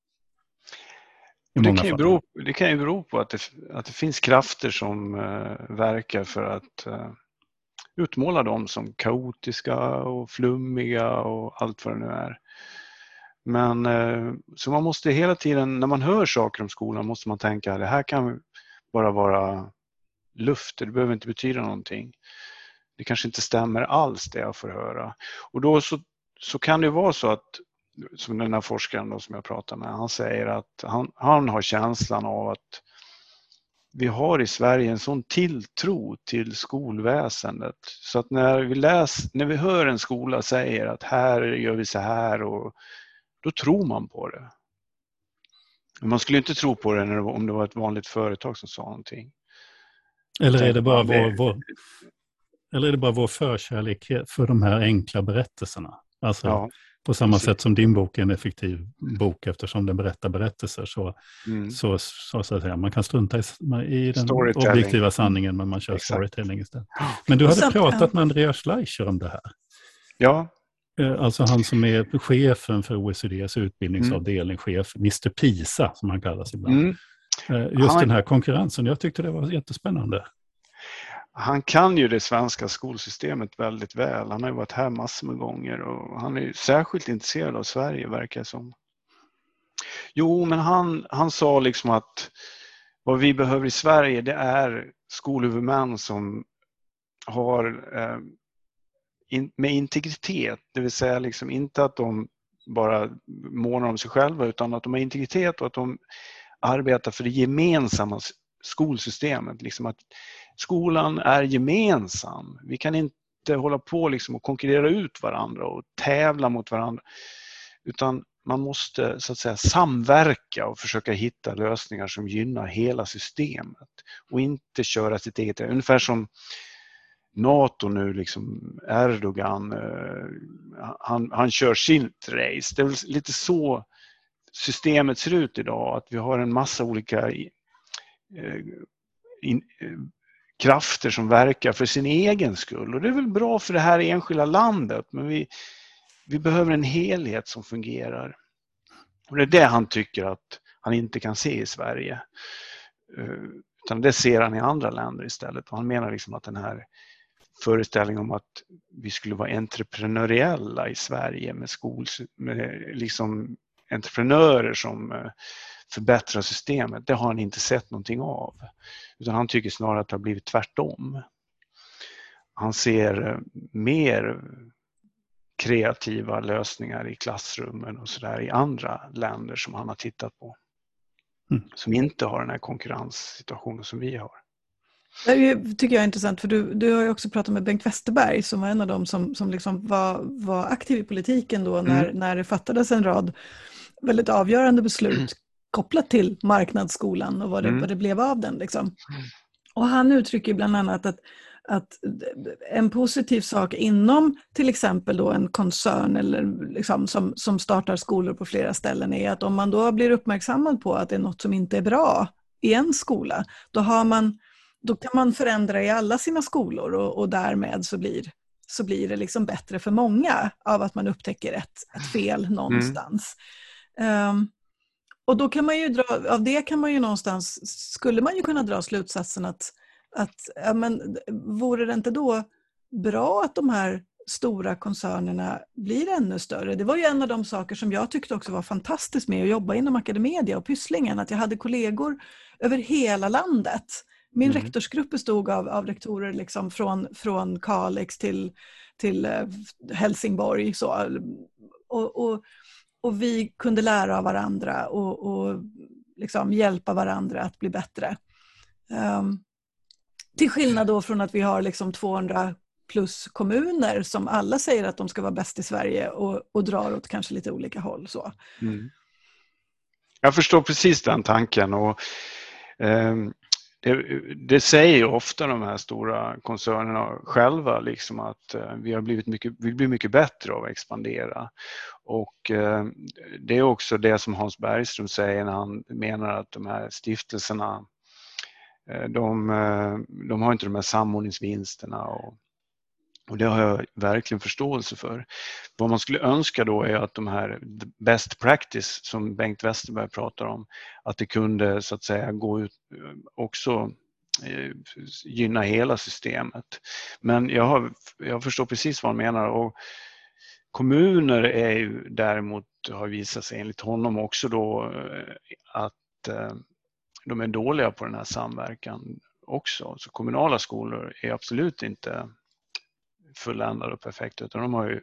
Det kan, ju bero, det kan ju bero på att det, att det finns krafter som uh, verkar för att uh, utmåla dem som kaotiska och flummiga och allt vad det nu är. Men eh, så man måste hela tiden, när man hör saker om skolan, måste man tänka att det här kan bara vara luft, det behöver inte betyda någonting. Det kanske inte stämmer alls det jag får höra. Och då så, så kan det vara så att som den här forskaren då som jag pratar med, han säger att han, han har känslan av att vi har i Sverige en sån tilltro till skolväsendet så att när vi, läs, när vi hör en skola säger att här gör vi så här och då tror man på det. Man skulle inte tro på det om det var ett vanligt företag som sa någonting. Eller är det bara vår, vår, eller är det bara vår förkärlek för de här enkla berättelserna? Alltså, ja. På samma Precis. sätt som din bok är en effektiv bok eftersom den berättar berättelser. Så, mm. så, så, så, att säga, man kan strunta i, i den objektiva sanningen men man kör Exakt. storytelling istället. Men du hade pratat med Andreas Schleicher om det här. Ja, Eh, alltså han som är chefen för OECDs utbildningsavdelning, chef, Mr Pisa som han kallas ibland. Mm. Eh, just han, den här konkurrensen, jag tyckte det var jättespännande. Han kan ju det svenska skolsystemet väldigt väl. Han har ju varit här massor med gånger och han är särskilt intresserad av Sverige verkar det som. Jo, men han, han sa liksom att vad vi behöver i Sverige det är skolhuvudmän som har eh, in, med integritet, det vill säga liksom inte att de bara månar om sig själva utan att de har integritet och att de arbetar för det gemensamma skolsystemet. Liksom att skolan är gemensam. Vi kan inte hålla på liksom och konkurrera ut varandra och tävla mot varandra. Utan man måste så att säga samverka och försöka hitta lösningar som gynnar hela systemet och inte köra sitt eget. Ungefär som NATO nu, liksom Erdogan, eh, han, han kör sitt race. Det är lite så systemet ser ut idag, att vi har en massa olika Eh, in, eh, krafter som verkar för sin egen skull. Och det är väl bra för det här enskilda landet, men vi, vi behöver en helhet som fungerar. Och det är det han tycker att han inte kan se i Sverige. Eh, utan det ser han i andra länder istället. Och han menar liksom att den här föreställningen om att vi skulle vara entreprenöriella i Sverige med, skol, med liksom entreprenörer som eh, förbättrar systemet. Det har han inte sett någonting av. Utan han tycker snarare att det har blivit tvärtom. Han ser eh, mer kreativa lösningar i klassrummen och sådär i andra länder som han har tittat på. Mm. Som inte har den här konkurrenssituationen som vi har. Det tycker jag är intressant, för du, du har ju också pratat med Bengt Westerberg som var en av dem som, som liksom var, var aktiv i politiken då när, mm. när det fattades en rad väldigt avgörande beslut mm. Kopplat till marknadsskolan och vad det, mm. vad det blev av den. Liksom. Och han uttrycker bland annat att, att en positiv sak inom till exempel då en koncern eller liksom som, som startar skolor på flera ställen är att om man då blir uppmärksammad på att det är något som inte är bra i en skola, då har man då kan man förändra i alla sina skolor och, och därmed så blir, så blir det liksom bättre för många av att man upptäcker ett, ett fel mm. någonstans. Mm. Um, och då kan man ju dra, av det kan man ju någonstans, skulle man ju kunna dra slutsatsen att, att ja, men, vore det inte då bra att de här stora koncernerna blir ännu större. Det var ju en av de saker som jag tyckte också var fantastiskt med att jobba inom Academedia och Pysslingen, att jag hade kollegor över hela landet min mm. rektorsgrupp bestod av, av rektorer liksom från, från Kalix till, till eh, Helsingborg. Så. Och, och, och vi kunde lära av varandra och, och liksom hjälpa varandra att bli bättre. Um, till skillnad då från att vi har liksom 200 plus kommuner som alla säger att de ska vara bäst i Sverige och, och drar åt kanske lite olika håll. Så. Mm. Jag förstår precis den tanken. Och, um, det, det, säger ofta de här stora koncernerna själva liksom att eh, vi har blivit mycket, vi blir mycket bättre av att expandera. Och eh, det är också det som Hans Bergström säger när han menar att de här stiftelserna eh, de, de har inte de här samordningsvinsterna och och det har jag verkligen förståelse för. Vad man skulle önska då är att de här best practice som Bengt Westerberg pratar om, att det kunde så att säga gå ut också eh, gynna hela systemet. Men jag, har, jag förstår precis vad han menar. Och kommuner är ju däremot, har visat sig enligt honom också då eh, att eh, de är dåliga på den här samverkan också. Så kommunala skolor är absolut inte fulländade och perfekta utan de har ju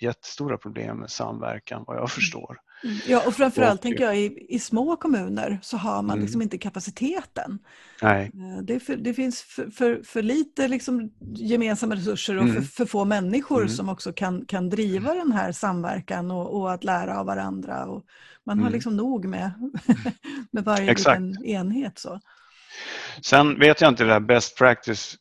jättestora problem med samverkan vad jag mm. förstår. Mm. Ja och framförallt och, tänker jag i, i små kommuner så har man mm. liksom inte kapaciteten. Nej. Eh, det, för, det finns för, för, för, lite liksom gemensamma resurser och mm. för, för, få människor mm. som också kan, kan driva den här samverkan och, och att lära av varandra. Och man har liksom nog med, med varje liten enhet. Så. Sen vet jag inte det där best practice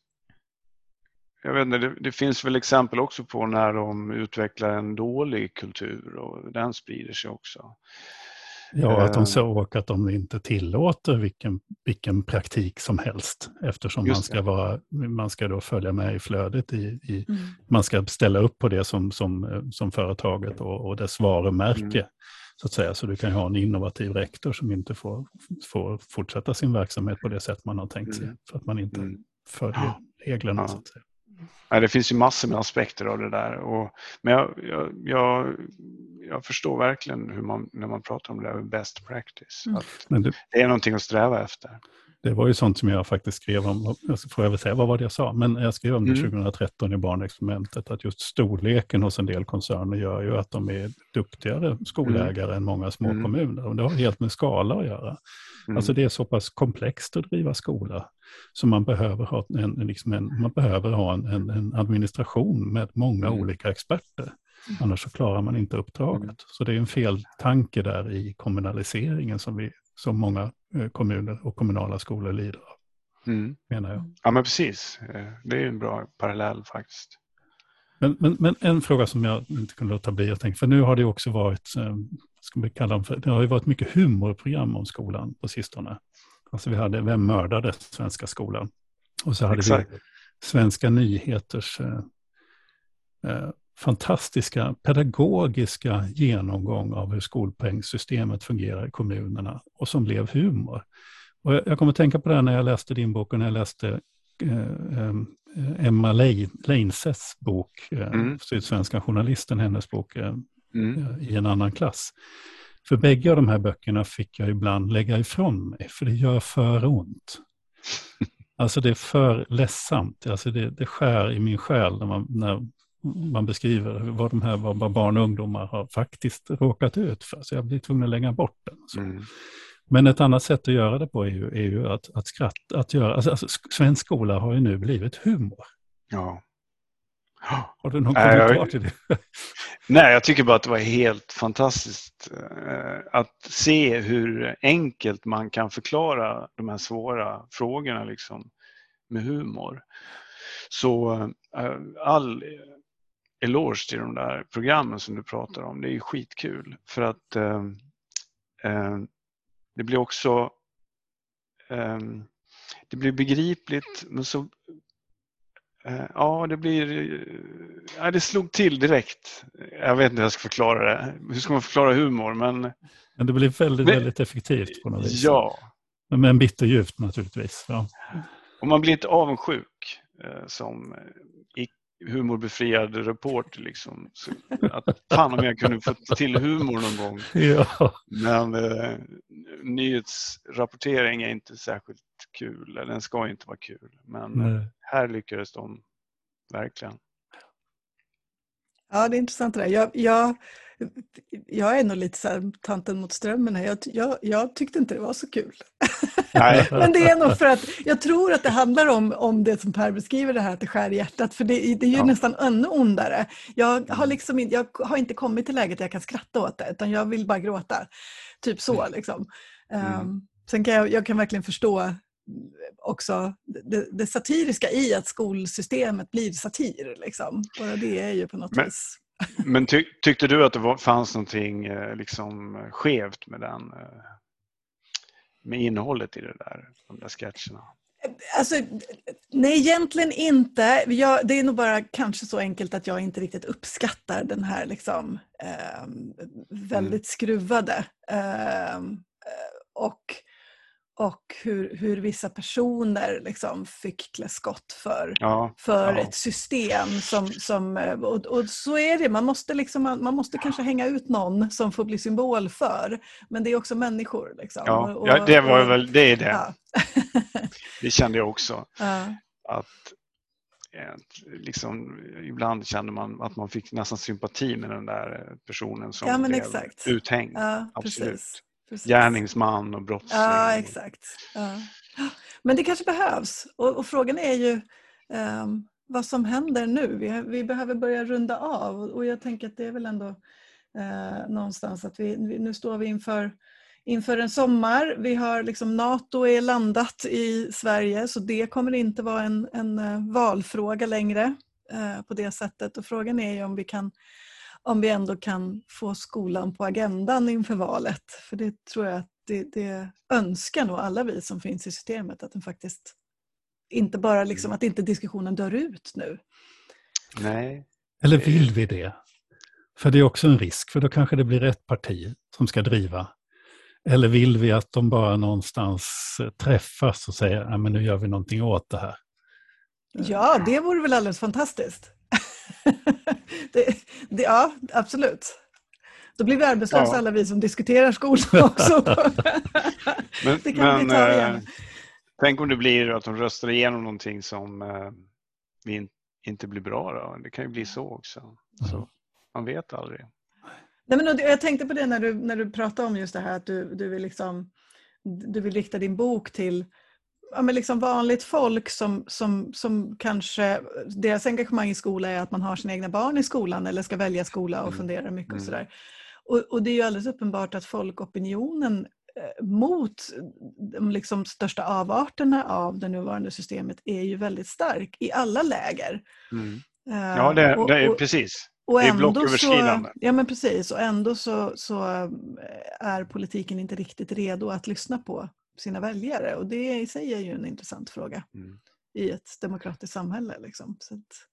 jag vet inte, det, det, finns väl exempel också på när de utvecklar en dålig kultur och den sprider sig också. Ja, att de såg att de inte tillåter vilken, vilken praktik som helst. Eftersom man ska, vara, man ska då följa med i flödet. I, i mm. Man ska ställa upp på det som, som, som företaget och, och dess varumärke. Mm. Så att säga. Så du kan ha en innovativ rektor som inte får, får fortsätta sin verksamhet på det sätt man har tänkt sig. Mm. För att man inte mm. följer reglerna. Ja. Så att säga. Ja, det finns ju massor med aspekter av det där. Och, men jag, jag, jag, jag förstår verkligen hur man, när man pratar om det här best practice. Mm. Att det, det, är någonting att sträva efter. Det var ju sånt som jag faktiskt skrev om, får jag väl säga vad var det jag sa, men jag skrev om det mm. 2013 i barnexperimentet, att just storleken hos en del koncerner gör ju att de är duktigare skolägare mm. än många små mm. kommuner. Och det har helt med skala att göra. Mm. Alltså det är så pass komplext att driva skola. Så man behöver ha en, liksom en, man behöver ha en, en, en administration med många mm. olika experter. Mm. Annars så klarar man inte uppdraget. Mm. Så det är en fel tanke där i kommunaliseringen som, vi, som många eh, kommuner och kommunala skolor lider av. Mm. Menar jag. Ja men precis. Eh, det är en bra parallell faktiskt. Men, men, men, en fråga som jag inte kunde låta bli att tänka, för nu har det också varit, eh, ska vi kalla dem för, det har ju varit mycket humorprogram om skolan på sistone. Alltså vi hade Vem mördade Svenska skolan? Och så hade Exakt. vi Svenska nyheters eh, eh, fantastiska pedagogiska genomgång av hur skolpengssystemet fungerar i kommunerna och som blev humor. Och jag, jag kommer att tänka på det när jag läste din bok och när jag läste eh, eh Emma Leinsets bok, eh, mm. Sydsvenska journalisten, hennes bok eh, mm. i en annan klass. För bägge av de här böckerna fick jag ibland lägga ifrån mig, för det gör för ont. Alltså det är för ledsamt, alltså det, det skär i min själ när man, när man beskriver vad de här vad barn och ungdomar har faktiskt råkat ut för. Så jag blir tvungen att lägga bort den. Mm. Men ett annat sätt att göra det på är ju, är ju att, att skratta, att göra, alltså, alltså, svensk skola har ju nu blivit humor. Ja. Har du någon kommentar till det? Nej, jag tycker bara att det var helt fantastiskt eh, att se hur enkelt man kan förklara de här svåra frågorna liksom, med humor. Så eh, all eloge till de där programmen som du pratar om, det är ju skitkul för att eh, det blir också det blir begripligt men så ja, det blir... Ja, det slog till direkt. Jag vet inte hur jag ska förklara det. Hur ska man förklara humor? Men, men det blir väldigt, men, väldigt effektivt på något vis. Ja. Men bitterljuvt naturligtvis. Ja. Och man blir inte avundsjuk eh, som humorbefriad reporter. Liksom. Så att fan om jag kunde få till humor någon gång. Ja. Men eh, nyhetsrapportering är inte särskilt kul, eller den ska inte vara kul. Men eh, här lyckades de verkligen. Ja, det är intressant det där. Jag, jag, jag är nog lite så här, tanten mot strömmen här. Jag, jag, jag tyckte inte det var så kul. Men det är nog för att jag tror att det handlar om, om det som Per beskriver, det här att det skär i hjärtat. För det, det är ju ja. nästan ännu ondare. Jag har, mm. liksom, jag har inte kommit till läget där jag kan skratta åt det, utan jag vill bara gråta. Typ så mm. liksom. Mm. Um, sen kan jag, jag kan verkligen förstå också det, det, satiriska i att skolsystemet blir satir. Liksom. Bara det är ju på något men, vis... men ty, tyckte du att det var, fanns någonting eh, liksom, skevt med den eh, med innehållet i det där, de där sketcherna? Alltså, nej, egentligen inte. Jag, det är nog bara kanske så enkelt att jag inte riktigt uppskattar den här liksom, eh, väldigt mm. skruvade. Eh, och och hur, hur vissa personer liksom fick klä skott för, ja, för ja. ett system. Som, som, och, och, så är det, man måste, liksom, man måste kanske hänga ut någon som får bli symbol för. Men det är också människor. Liksom. Ja, och, ja det var väl det. Är det. Ja. det kände jag också. Att liksom, ibland kände man att man fick nästan sympati med den där personen som ja, blev exakt. uthängd. Absolut. Precis. Precis. gärningsman och brottsling. Ja, exakt. Ja. Men det kanske behövs. Och, och frågan är ju um, vad som händer nu. Vi, vi, behöver börja runda av och jag tänker att det är väl ändå uh, någonstans att vi, nu står vi inför inför en sommar. Vi har liksom NATO är landat i Sverige så det kommer inte vara en, en uh, valfråga längre uh, på det sättet. Och frågan är ju om vi kan om vi ändå kan få skolan på agendan inför valet. För det tror jag att det, det önskar nog alla vi som finns i systemet att den faktiskt inte bara liksom, att inte diskussionen dör ut nu. Nej. Eller vill vi det? För det är också en risk, för då kanske det blir ett parti som ska driva. Eller vill vi att de bara någonstans träffas och säger att nu gör vi någonting åt det här? Ja, det vore väl alldeles fantastiskt. det, det, ja, absolut. Då blir vi arbetslösa ja. alla vi som diskuterar skolan också. men, det kan men, vi ta igen. Eh, tänk om det blir att de röstar igenom någonting som eh, vi inte blir bra. Då. Det kan ju bli så också. Så, mm. man vet aldrig. Nej, men jag tänkte på det när du, när du pratade om just det här att du, du, vill, liksom, du vill rikta din bok till ja, men liksom vanligt folk som, som, som kanske, deras engagemang i skola är att man har sina egna barn i skolan eller ska välja skola och mm. funderar mycket och mm. sådär. Och, och, det är ju alldeles uppenbart att folkopinionen eh, mot de liksom största avarterna av det nuvarande systemet är ju väldigt stark i alla läger. Mm. Eh, ja, det, och, det är precis. Och det är blocköverskridande. Så, ja, men precis. Och ändå så, så eh, är politiken inte riktigt redo att lyssna på sina väljare. Och det i sig är ju en intressant fråga mm. i ett demokratiskt samhälle. Liksom. Så att,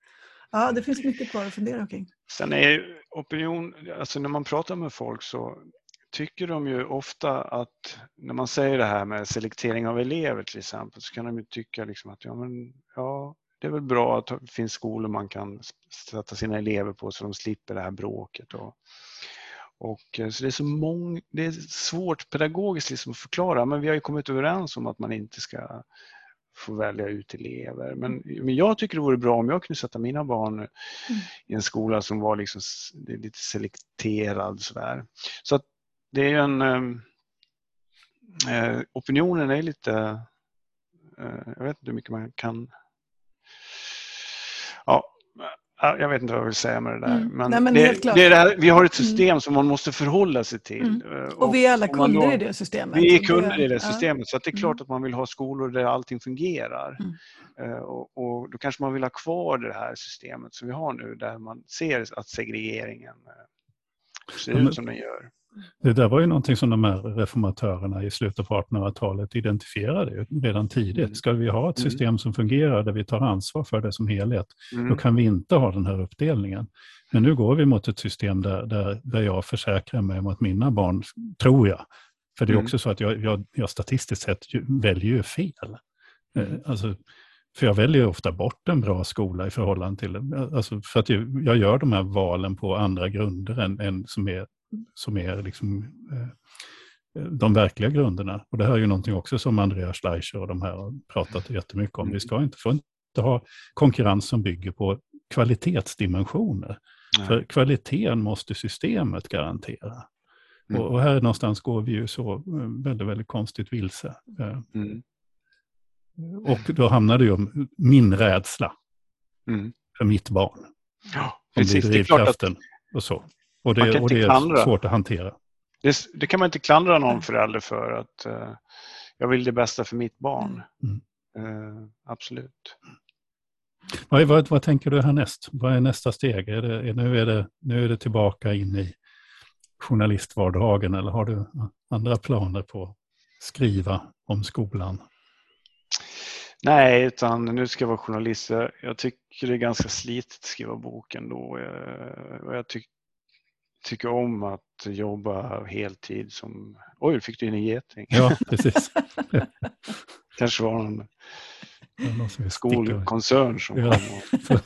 ja, det finns mycket kvar att fundera kring. Sen är opinion, alltså när man pratar med folk så tycker de ju ofta att när man säger det här med selektering av elever till exempel så kan de ju tycka liksom att ja, men, ja, det är väl bra att det finns skolor man kan sätta sina elever på så de slipper det här bråket. Och, och, eh, så det är, så mång, det är svårt pedagogiskt liksom att förklara, men vi har ju kommit överens om att man inte ska få välja ut elever. Men, men jag tycker det vore bra om jag kunde sätta mina barn mm. i en skola som var liksom, lite selekterad. Sådär. Så att det är en... Ehm, eh, opinionen är lite... Eh, jag vet inte hur mycket man kan... Ja, jag vet inte vad jag vill säga med det där. Mm. Men, Nej, men det, det, är det här, vi har ett mm. system mm. som man måste förhålla sig till. Mm. Och, och, vi är alla kunder då, i det systemet. Vi är kunder i det systemet. Ja. Så det är klart mm. att man vill ha skolor där allting fungerar. Uh, och, och, då kanske man vill ha kvar det här systemet som vi har nu där man ser att segregeringen uh, ser ut som den gör. Det där var ju någonting som de här reformatörerna i slutet på 1800-talet identifierade redan tidigt. Mm. Ska vi ha ett mm. system som fungerar där vi tar ansvar för det som helhet, mm. då kan vi inte ha den här uppdelningen. Men nu går vi mot ett system där, där, där jag försäkrar mig om att mina barn, tror jag, för det är mm. också så att jag, jag, jag statistiskt sett väljer ju fel. Eh, mm. Alltså, för jag väljer ofta bort en bra skola i förhållande till, alltså för att jag gör de här valen på andra grunder än, än som är som är liksom, eh, de verkliga grunderna. Och det här är ju någonting också som Andreas Schleicher och de här har pratat jättemycket om. Vi ska inte, får inte ha konkurrens som bygger på kvalitetsdimensioner. Nej. För kvaliteten måste systemet garantera. Mm. Och, och, här någonstans går vi ju så eh, väldigt, väldigt konstigt vilse. Eh, mm. Och då hamnar det ju om min rädsla mm. för mitt barn. Ja, precis. Det är klart att, och så. Och det, och det är klandra. svårt att hantera. Det, det, kan man inte klandra någon förälder för att uh, jag vill det bästa för mitt barn. Mm. Uh, absolut. Vad, vad, vad, tänker du härnäst? Vad är nästa steg? Är det, är, nu, är det, nu är det tillbaka in i journalistvardagen eller har du andra planer på att skriva om skolan? Nej, utan nu ska jag vara journalist. Jag tycker det är ganska slitigt att skriva boken då. Jag, jag tycker tycker om att jobba heltid som... Oj, fick du in en geting? Ja, precis. kanske var någon, någon skolkoncern som ja. kom.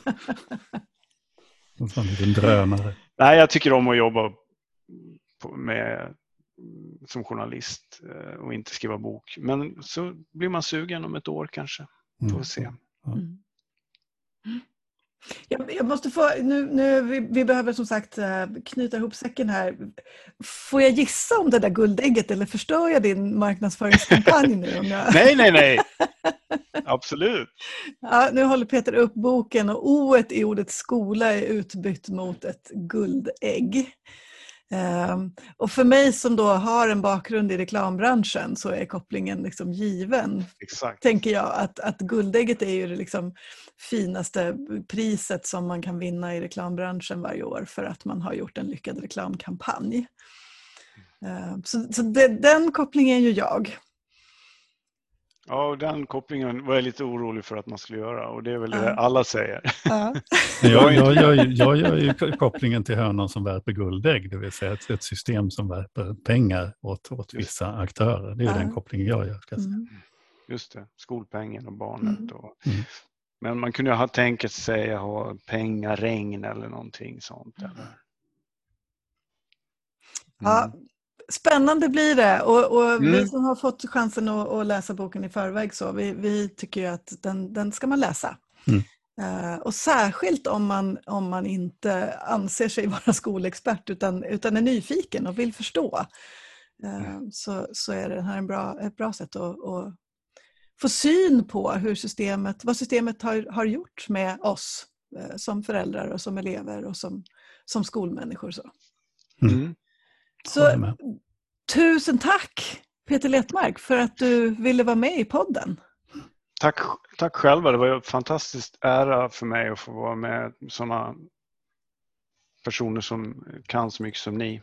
En sån liten drönare. Nej, jag tycker om att jobba med, som journalist eh, och inte skriva bok. Men så blir man sugen om ett år kanske. Får vi mm. se. Mm. Jag, jag, måste få, nu, nu, vi, vi, behöver som sagt eh, knyta ihop säcken här. Får jag gissa om det där guldägget eller förstör jag din marknadsföringskampanj nu? Om jag... nej, nej, nej. Absolut. Ja, nu håller Peter upp boken och o i ordet skola är utbytt mot ett guldägg. Um, och för mig som då har en bakgrund i reklambranschen så är kopplingen liksom given. Exakt. Tänker jag att, att guldägget är ju liksom finaste priset som man kan vinna i reklambranschen varje år för att man har gjort en lyckad reklamkampanj. Eh, så, så det, den kopplingen är ju jag. Ja, och den kopplingen var jag lite orolig för att man skulle göra och det är väl det alla säger. Ja. Jag, jag, jag, jag gör ju kopplingen till hönan som värper guldägg, det vill säga ett, ett system som värper pengar åt, åt vissa aktörer. Det är Ja. den kopplingen jag gör. Ska jag säga. Mm. Just det, skolpengen och barnet. Mm. Och, Mm. Men man kunde ju ha tänkt sig att ha pengaregn eller någonting sånt. Eller? Mm. Ja, spännande blir det och, och vi Mm. som har fått chansen att, att läsa boken i förväg så, vi, vi tycker ju att den, den ska man läsa. Mm. Eh, och särskilt om man, om man inte anser sig vara skolexpert utan, utan är nyfiken och vill förstå. Eh, så, så är det här en bra, ett bra sätt att, att få syn på hur systemet, vad systemet har, har gjort med oss eh, som föräldrar och som elever och som, som skolmänniskor. Så. Mm. Så tusen tack Peter Letmark för att du ville vara med i podden. Tack, tack själva, det var ju en fantastisk ära för mig att få vara med sådana personer som kan så mycket som ni.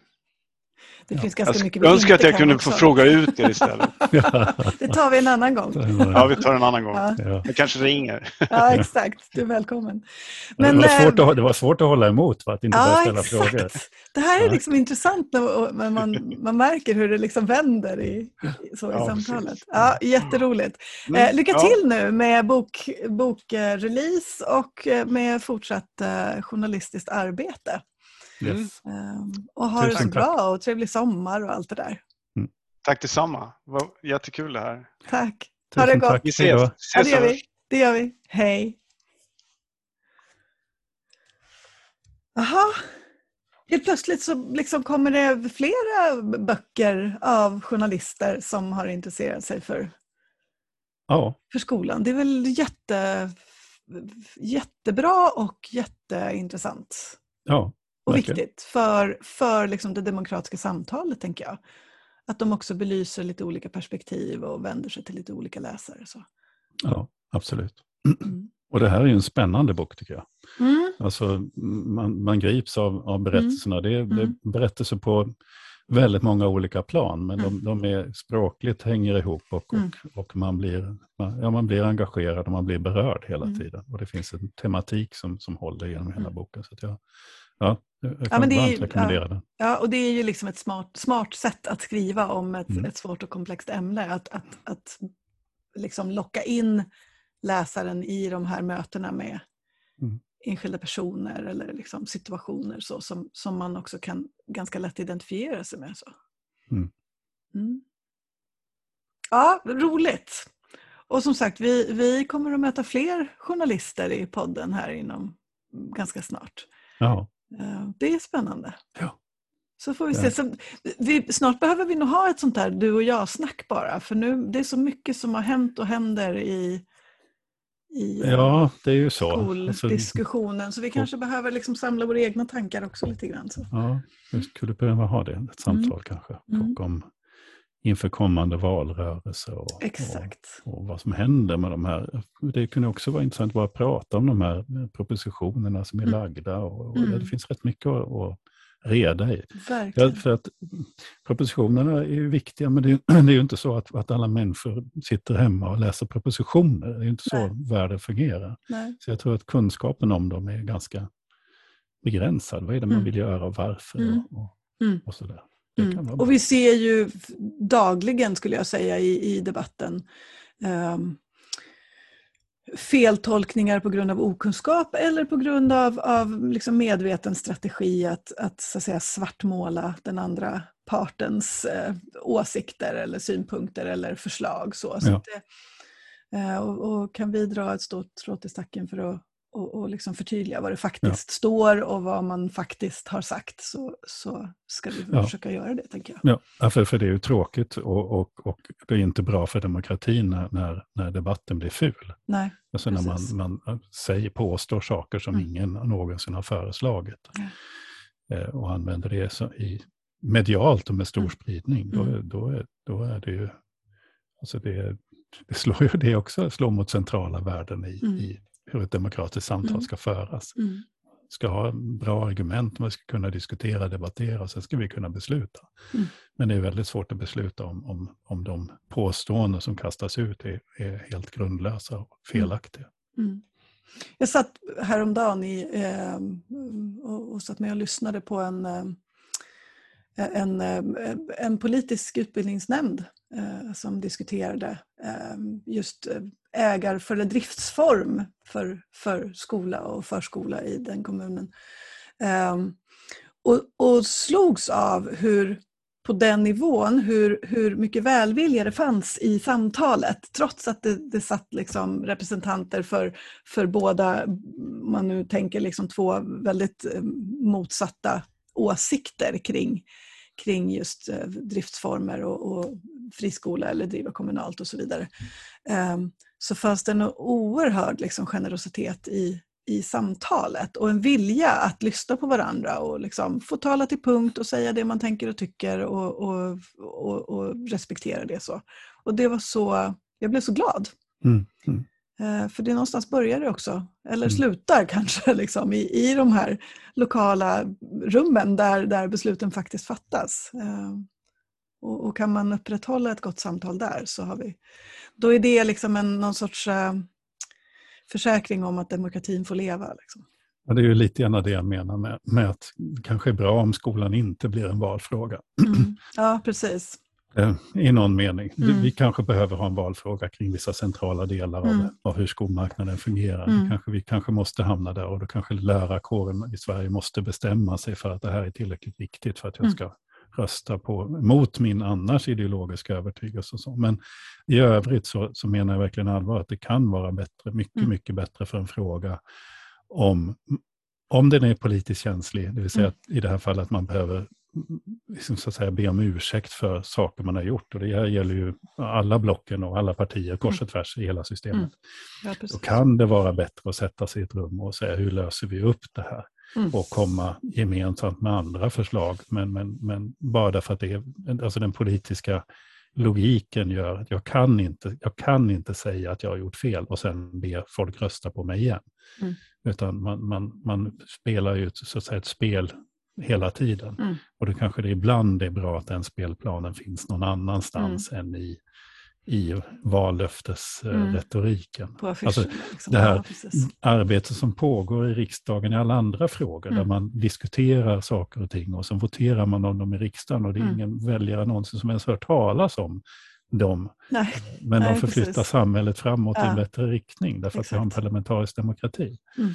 Det Ja. finns ganska Jag mycket vi önskar att jag kunde också. få fråga ut er istället. Det tar vi en annan gång. Ja, vi tar en annan gång. Ja, Ja. Jag kanske ringer. ja exakt. Du är välkommen. det, var svårt att, det var svårt att hålla emot för att inte börja Ja, ställa exakt. frågor. Det här är Ja. liksom intressant när man, man märker hur det liksom vänder i, i, så i Ja, samtalet. precis. Ja, jätteroligt. Mm, Eh, lycka ja. till nu med bokrelease bok, eh, release och eh, med fortsatt eh, journalistiskt arbete. Mm. Yes. Ehm, och ha det så bra och trevlig sommar och allt det där. Tack detsamma. Det var jättekul det här. Tack. Ha det gott. tack. Vi ses. Ja, det gör vi. Det gör vi. Hej. Jaha. Helt plötsligt så liksom kommer det flera böcker av journalister som har intresserat sig för, Ja, för skolan. Det är väl jätte, jättebra och jätteintressant. ja, Och viktigt för, för liksom det demokratiska samtalet, tänker jag. Att de också belyser lite olika perspektiv och vänder sig till lite olika läsare. Så. ja, absolut. Mm. Och det här är ju en spännande bok tycker jag. Mm. Alltså, man, man grips av, av berättelserna. Det, är, det Mm. är berättelser på väldigt många olika plan, men Mm. de, de är språkligt hänger ihop och, Mm. och, och man, blir, man, ja, man blir engagerad och man blir berörd hela Mm. tiden. Och det finns en tematik som, som håller genom hela Mm. boken. Så jag, ja, jag kan är varmt rekommendera den. Ja, och det är ju liksom ett smart, smart sätt att skriva om ett, Mm. ett svårt och komplext ämne. Att, att, att liksom locka in läsaren i de här mötena med Mm. enskilda personer eller liksom situationer så, som, som man också kan ganska lätt identifiera sig med. Så. Mm. Mm. Ja, roligt. Och som sagt, vi, vi kommer att möta fler journalister i podden här inom ganska snart. Ja, Det är spännande. Ja. Så får vi se. Så vi, snart behöver vi nog ha ett sånt här du och jag-snack bara. För nu det är så mycket som har hänt och händer i, i eh, ja det är ju så. Alltså, skoldiskussionen. Så vi kanske behöver liksom samla våra egna tankar också lite grann. Så. ja, vi skulle behöva ha det, ett samtal kanske. Mm. Och om inför kommande valrörelse och, och Exakt. och vad som händer med de här. Det kunde också vara intressant att bara prata om de här propositionerna som är Mm. lagda. Och, och Mm. Det finns rätt mycket att, att reda i. Verkligen. För att propositionerna är ju viktiga, men det är, det är ju inte så att, att alla människor sitter hemma och läser propositioner. Det är inte så Nej. världen fungerar. Nej. Så jag tror att kunskapen om dem är ganska begränsad. Vad är det man Mm. vill göra och varför? Mm. Och, och, Mm. och sådär. Mm. Och vi ser ju dagligen, skulle jag säga, i, i debatten ehm, feltolkningar på grund av okunskap eller på grund av, av liksom medveten strategi att, att, så att säga, svartmåla den andra partens eh, åsikter eller synpunkter eller förslag. Så. Så Ja. det, eh, och, och kan vi dra ett stort strå till stacken för att och, och liksom förtydliga vad det faktiskt står och vad man faktiskt har sagt så, så ska vi Ja. försöka göra det, tänker jag. Ja, ja, för, för det är ju tråkigt och, och, och det är inte bra för demokratin när, när, när debatten blir ful. Nej. Alltså när Precis. man, man säger, påstår saker som Mm. ingen någonsin har föreslagit. Eh, och använder det så i, medialt och med stor Mm. spridning. Då, Mm. då, är, då är det ju... Alltså det, det slår ju det också slår mot centrala värden i, Mm. i hur ett demokratiskt samtal Mm. ska föras. Mm. ska ha bra argument, man ska kunna diskutera, debattera och sen ska vi kunna besluta. Mm. Men det är väldigt svårt att besluta om, om, om de påståenden som kastas ut är, är helt grundlösa och felaktiga. Mm. Jag satt häromdagen i, eh, och, och satt med och lyssnade på en, eh, en, eh, en politisk utbildningsnämnd Eh, som diskuterade ehm, eh, just ägar för eller driftsform för, för skola och förskola i den kommunen. Eh, och, och slogs av hur på den nivån hur, hur mycket välvilja det fanns i samtalet trots att det, det satt liksom representanter för, för båda, om man nu tänker liksom två väldigt eh, motsatta åsikter kring, kring just eh, driftsformer och, och friskola eller driva kommunalt och så vidare. Um, så fanns det en oerhörd liksom, generositet i, i samtalet och en vilja att lyssna på varandra och liksom få tala till punkt och säga det man tänker och tycker och, och, och, och respektera det så. Och det var så, jag blev så glad. Mm. Mm. Eh, För det någonstans börjar det också, eller Mm. slutar kanske, liksom, i, i de här lokala rummen där, där besluten faktiskt fattas. Eh, Och, och kan man upprätthålla ett gott samtal där så har vi, då är det liksom en, någon sorts eh, försäkring om att demokratin får leva. Liksom. Ja, det är ju lite grann det jag menar med, med att det kanske är bra om skolan inte blir en valfråga. Mm. Ja, precis. Eh, I någon mening. Mm. Vi kanske behöver ha en valfråga kring vissa centrala delar av, Mm. av hur skolmarknaden fungerar. Mm. Kanske, vi kanske måste hamna där och då kanske lärarkåren i Sverige måste bestämma sig för att det här är tillräckligt viktigt för att jag Mm. ska rösta på, mot min annars ideologiska övertygelse. Och så. Men i övrigt så, så menar jag verkligen allvar att det kan vara bättre, mycket, Mm. mycket bättre för en fråga om, om den är politiskt känslig, det vill säga Mm. att i det här fallet att man behöver liksom, så att säga, be om ursäkt för saker man har gjort. Och det här gäller ju alla blocken och alla partier kors och tvärs i hela systemet. Mm. Ja, Då kan det vara bättre att sätta sig i ett rum och säga hur löser vi upp det här? Mm. Och komma gemensamt med andra förslag. Men, men, men bara därför att det är, alltså den politiska logiken gör att jag kan, inte, jag kan inte säga att jag har gjort fel och sen be folk rösta på mig igen. Mm. Utan man, man, man spelar ju ett, så att säga, ett spel hela tiden. Mm. Och då kanske det ibland är bra att den spelplanen finns någon annanstans än i, i vallöftesretoriken. Affischen. Alltså, liksom. det här- ja, precis. Arbete som pågår i riksdagen i alla andra frågor, där Mm. man diskuterar saker och ting och sen voterar man om dem i riksdagen och det är Mm. ingen väljare någonsin som ens hört talas om dem. Nej. Men Nej, de förflyttar precis. samhället framåt i Ja. en bättre riktning därför att vi har en Exakt. parlamentarisk demokrati. Mm.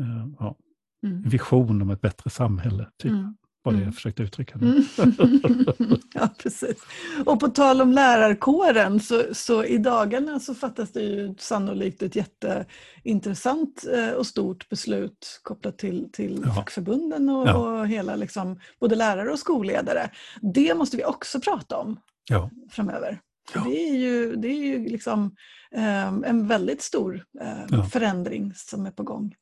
Eh, Ja, Mm. en vision om ett bättre samhälle, typ, Mm. var det Mm. jag försökte uttrycka nu. Mm. ja, precis. Och på tal om lärarkåren så, så i dagarna så fattas det ju sannolikt ett jätteintressant eh, och stort beslut kopplat till, till Ja. fackförbunden och, Ja. och hela liksom, både lärare och skolledare. Det måste vi också prata om Ja. framöver. Ja. Det är ju, det är ju liksom, eh, en väldigt stor eh, Ja. förändring som är på gång.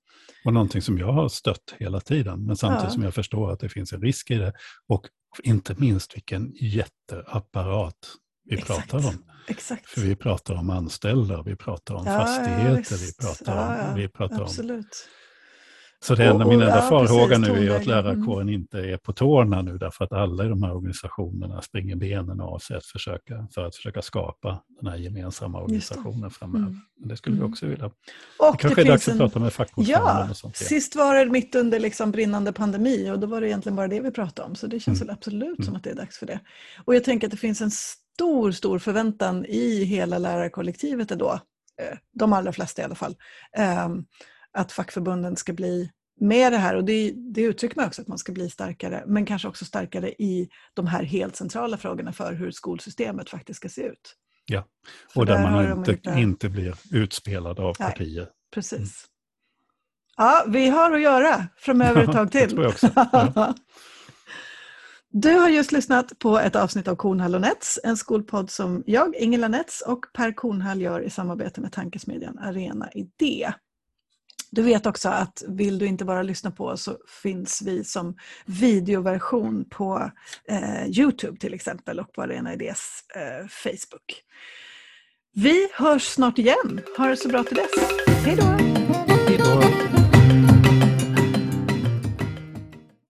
Och någonting som jag har stött hela tiden, men samtidigt Ja. som jag förstår att det finns en risk i det. Och inte minst vilken jätteapparat vi Exakt. pratar om. Exakt. För vi pratar om anställda, vi pratar om Ja, ja, fastigheter, visst. vi pratar Ja, om... ja, Vi pratar om Absolut. Så det enda, Och- min och- enda ja, farhåga nu är att. Mm. lärarkåren inte är på tårna nu därför att alla i de här organisationerna springer benen av sig att försöka, för att försöka skapa den här gemensamma organisationen framöver. Mm. Det skulle vi Mm. också vilja. Och Det kanske är dags att prata med fackordföranden Ja, och sånt. igen. sist var det mitt under liksom brinnande pandemi och då var det egentligen bara det vi pratade om. Så det känns Mm. väl absolut Mm. som att det är dags för det. Och jag tänker att det finns en stor, stor förväntan i hela lärarkollektivet då, eh, de allra flesta i alla fall, ehm, att fackförbunden ska bli med det här. Och det, det uttrycker man också att man ska bli starkare, men kanske också starkare i de här helt centrala frågorna för hur skolsystemet faktiskt ska se ut. Ja, Och där har man inte, inte- inte blir utspelad av Nej. partier. Precis. Ja, vi har att göra framöver ett tag det till. tror jag också. Ja. Du har just lyssnat på ett avsnitt av Kornhall och Nets, en skolpodd som jag, Ingela Nets och Per Kornhall gör i samarbete med tankesmedjan Arena Idé. Du vet också att vill du inte bara lyssna på oss så finns vi som videoversion på eh, Youtube till exempel och på Arena Idés eh, Facebook. Vi hörs snart igen. Ha det så bra till dess. Hej då!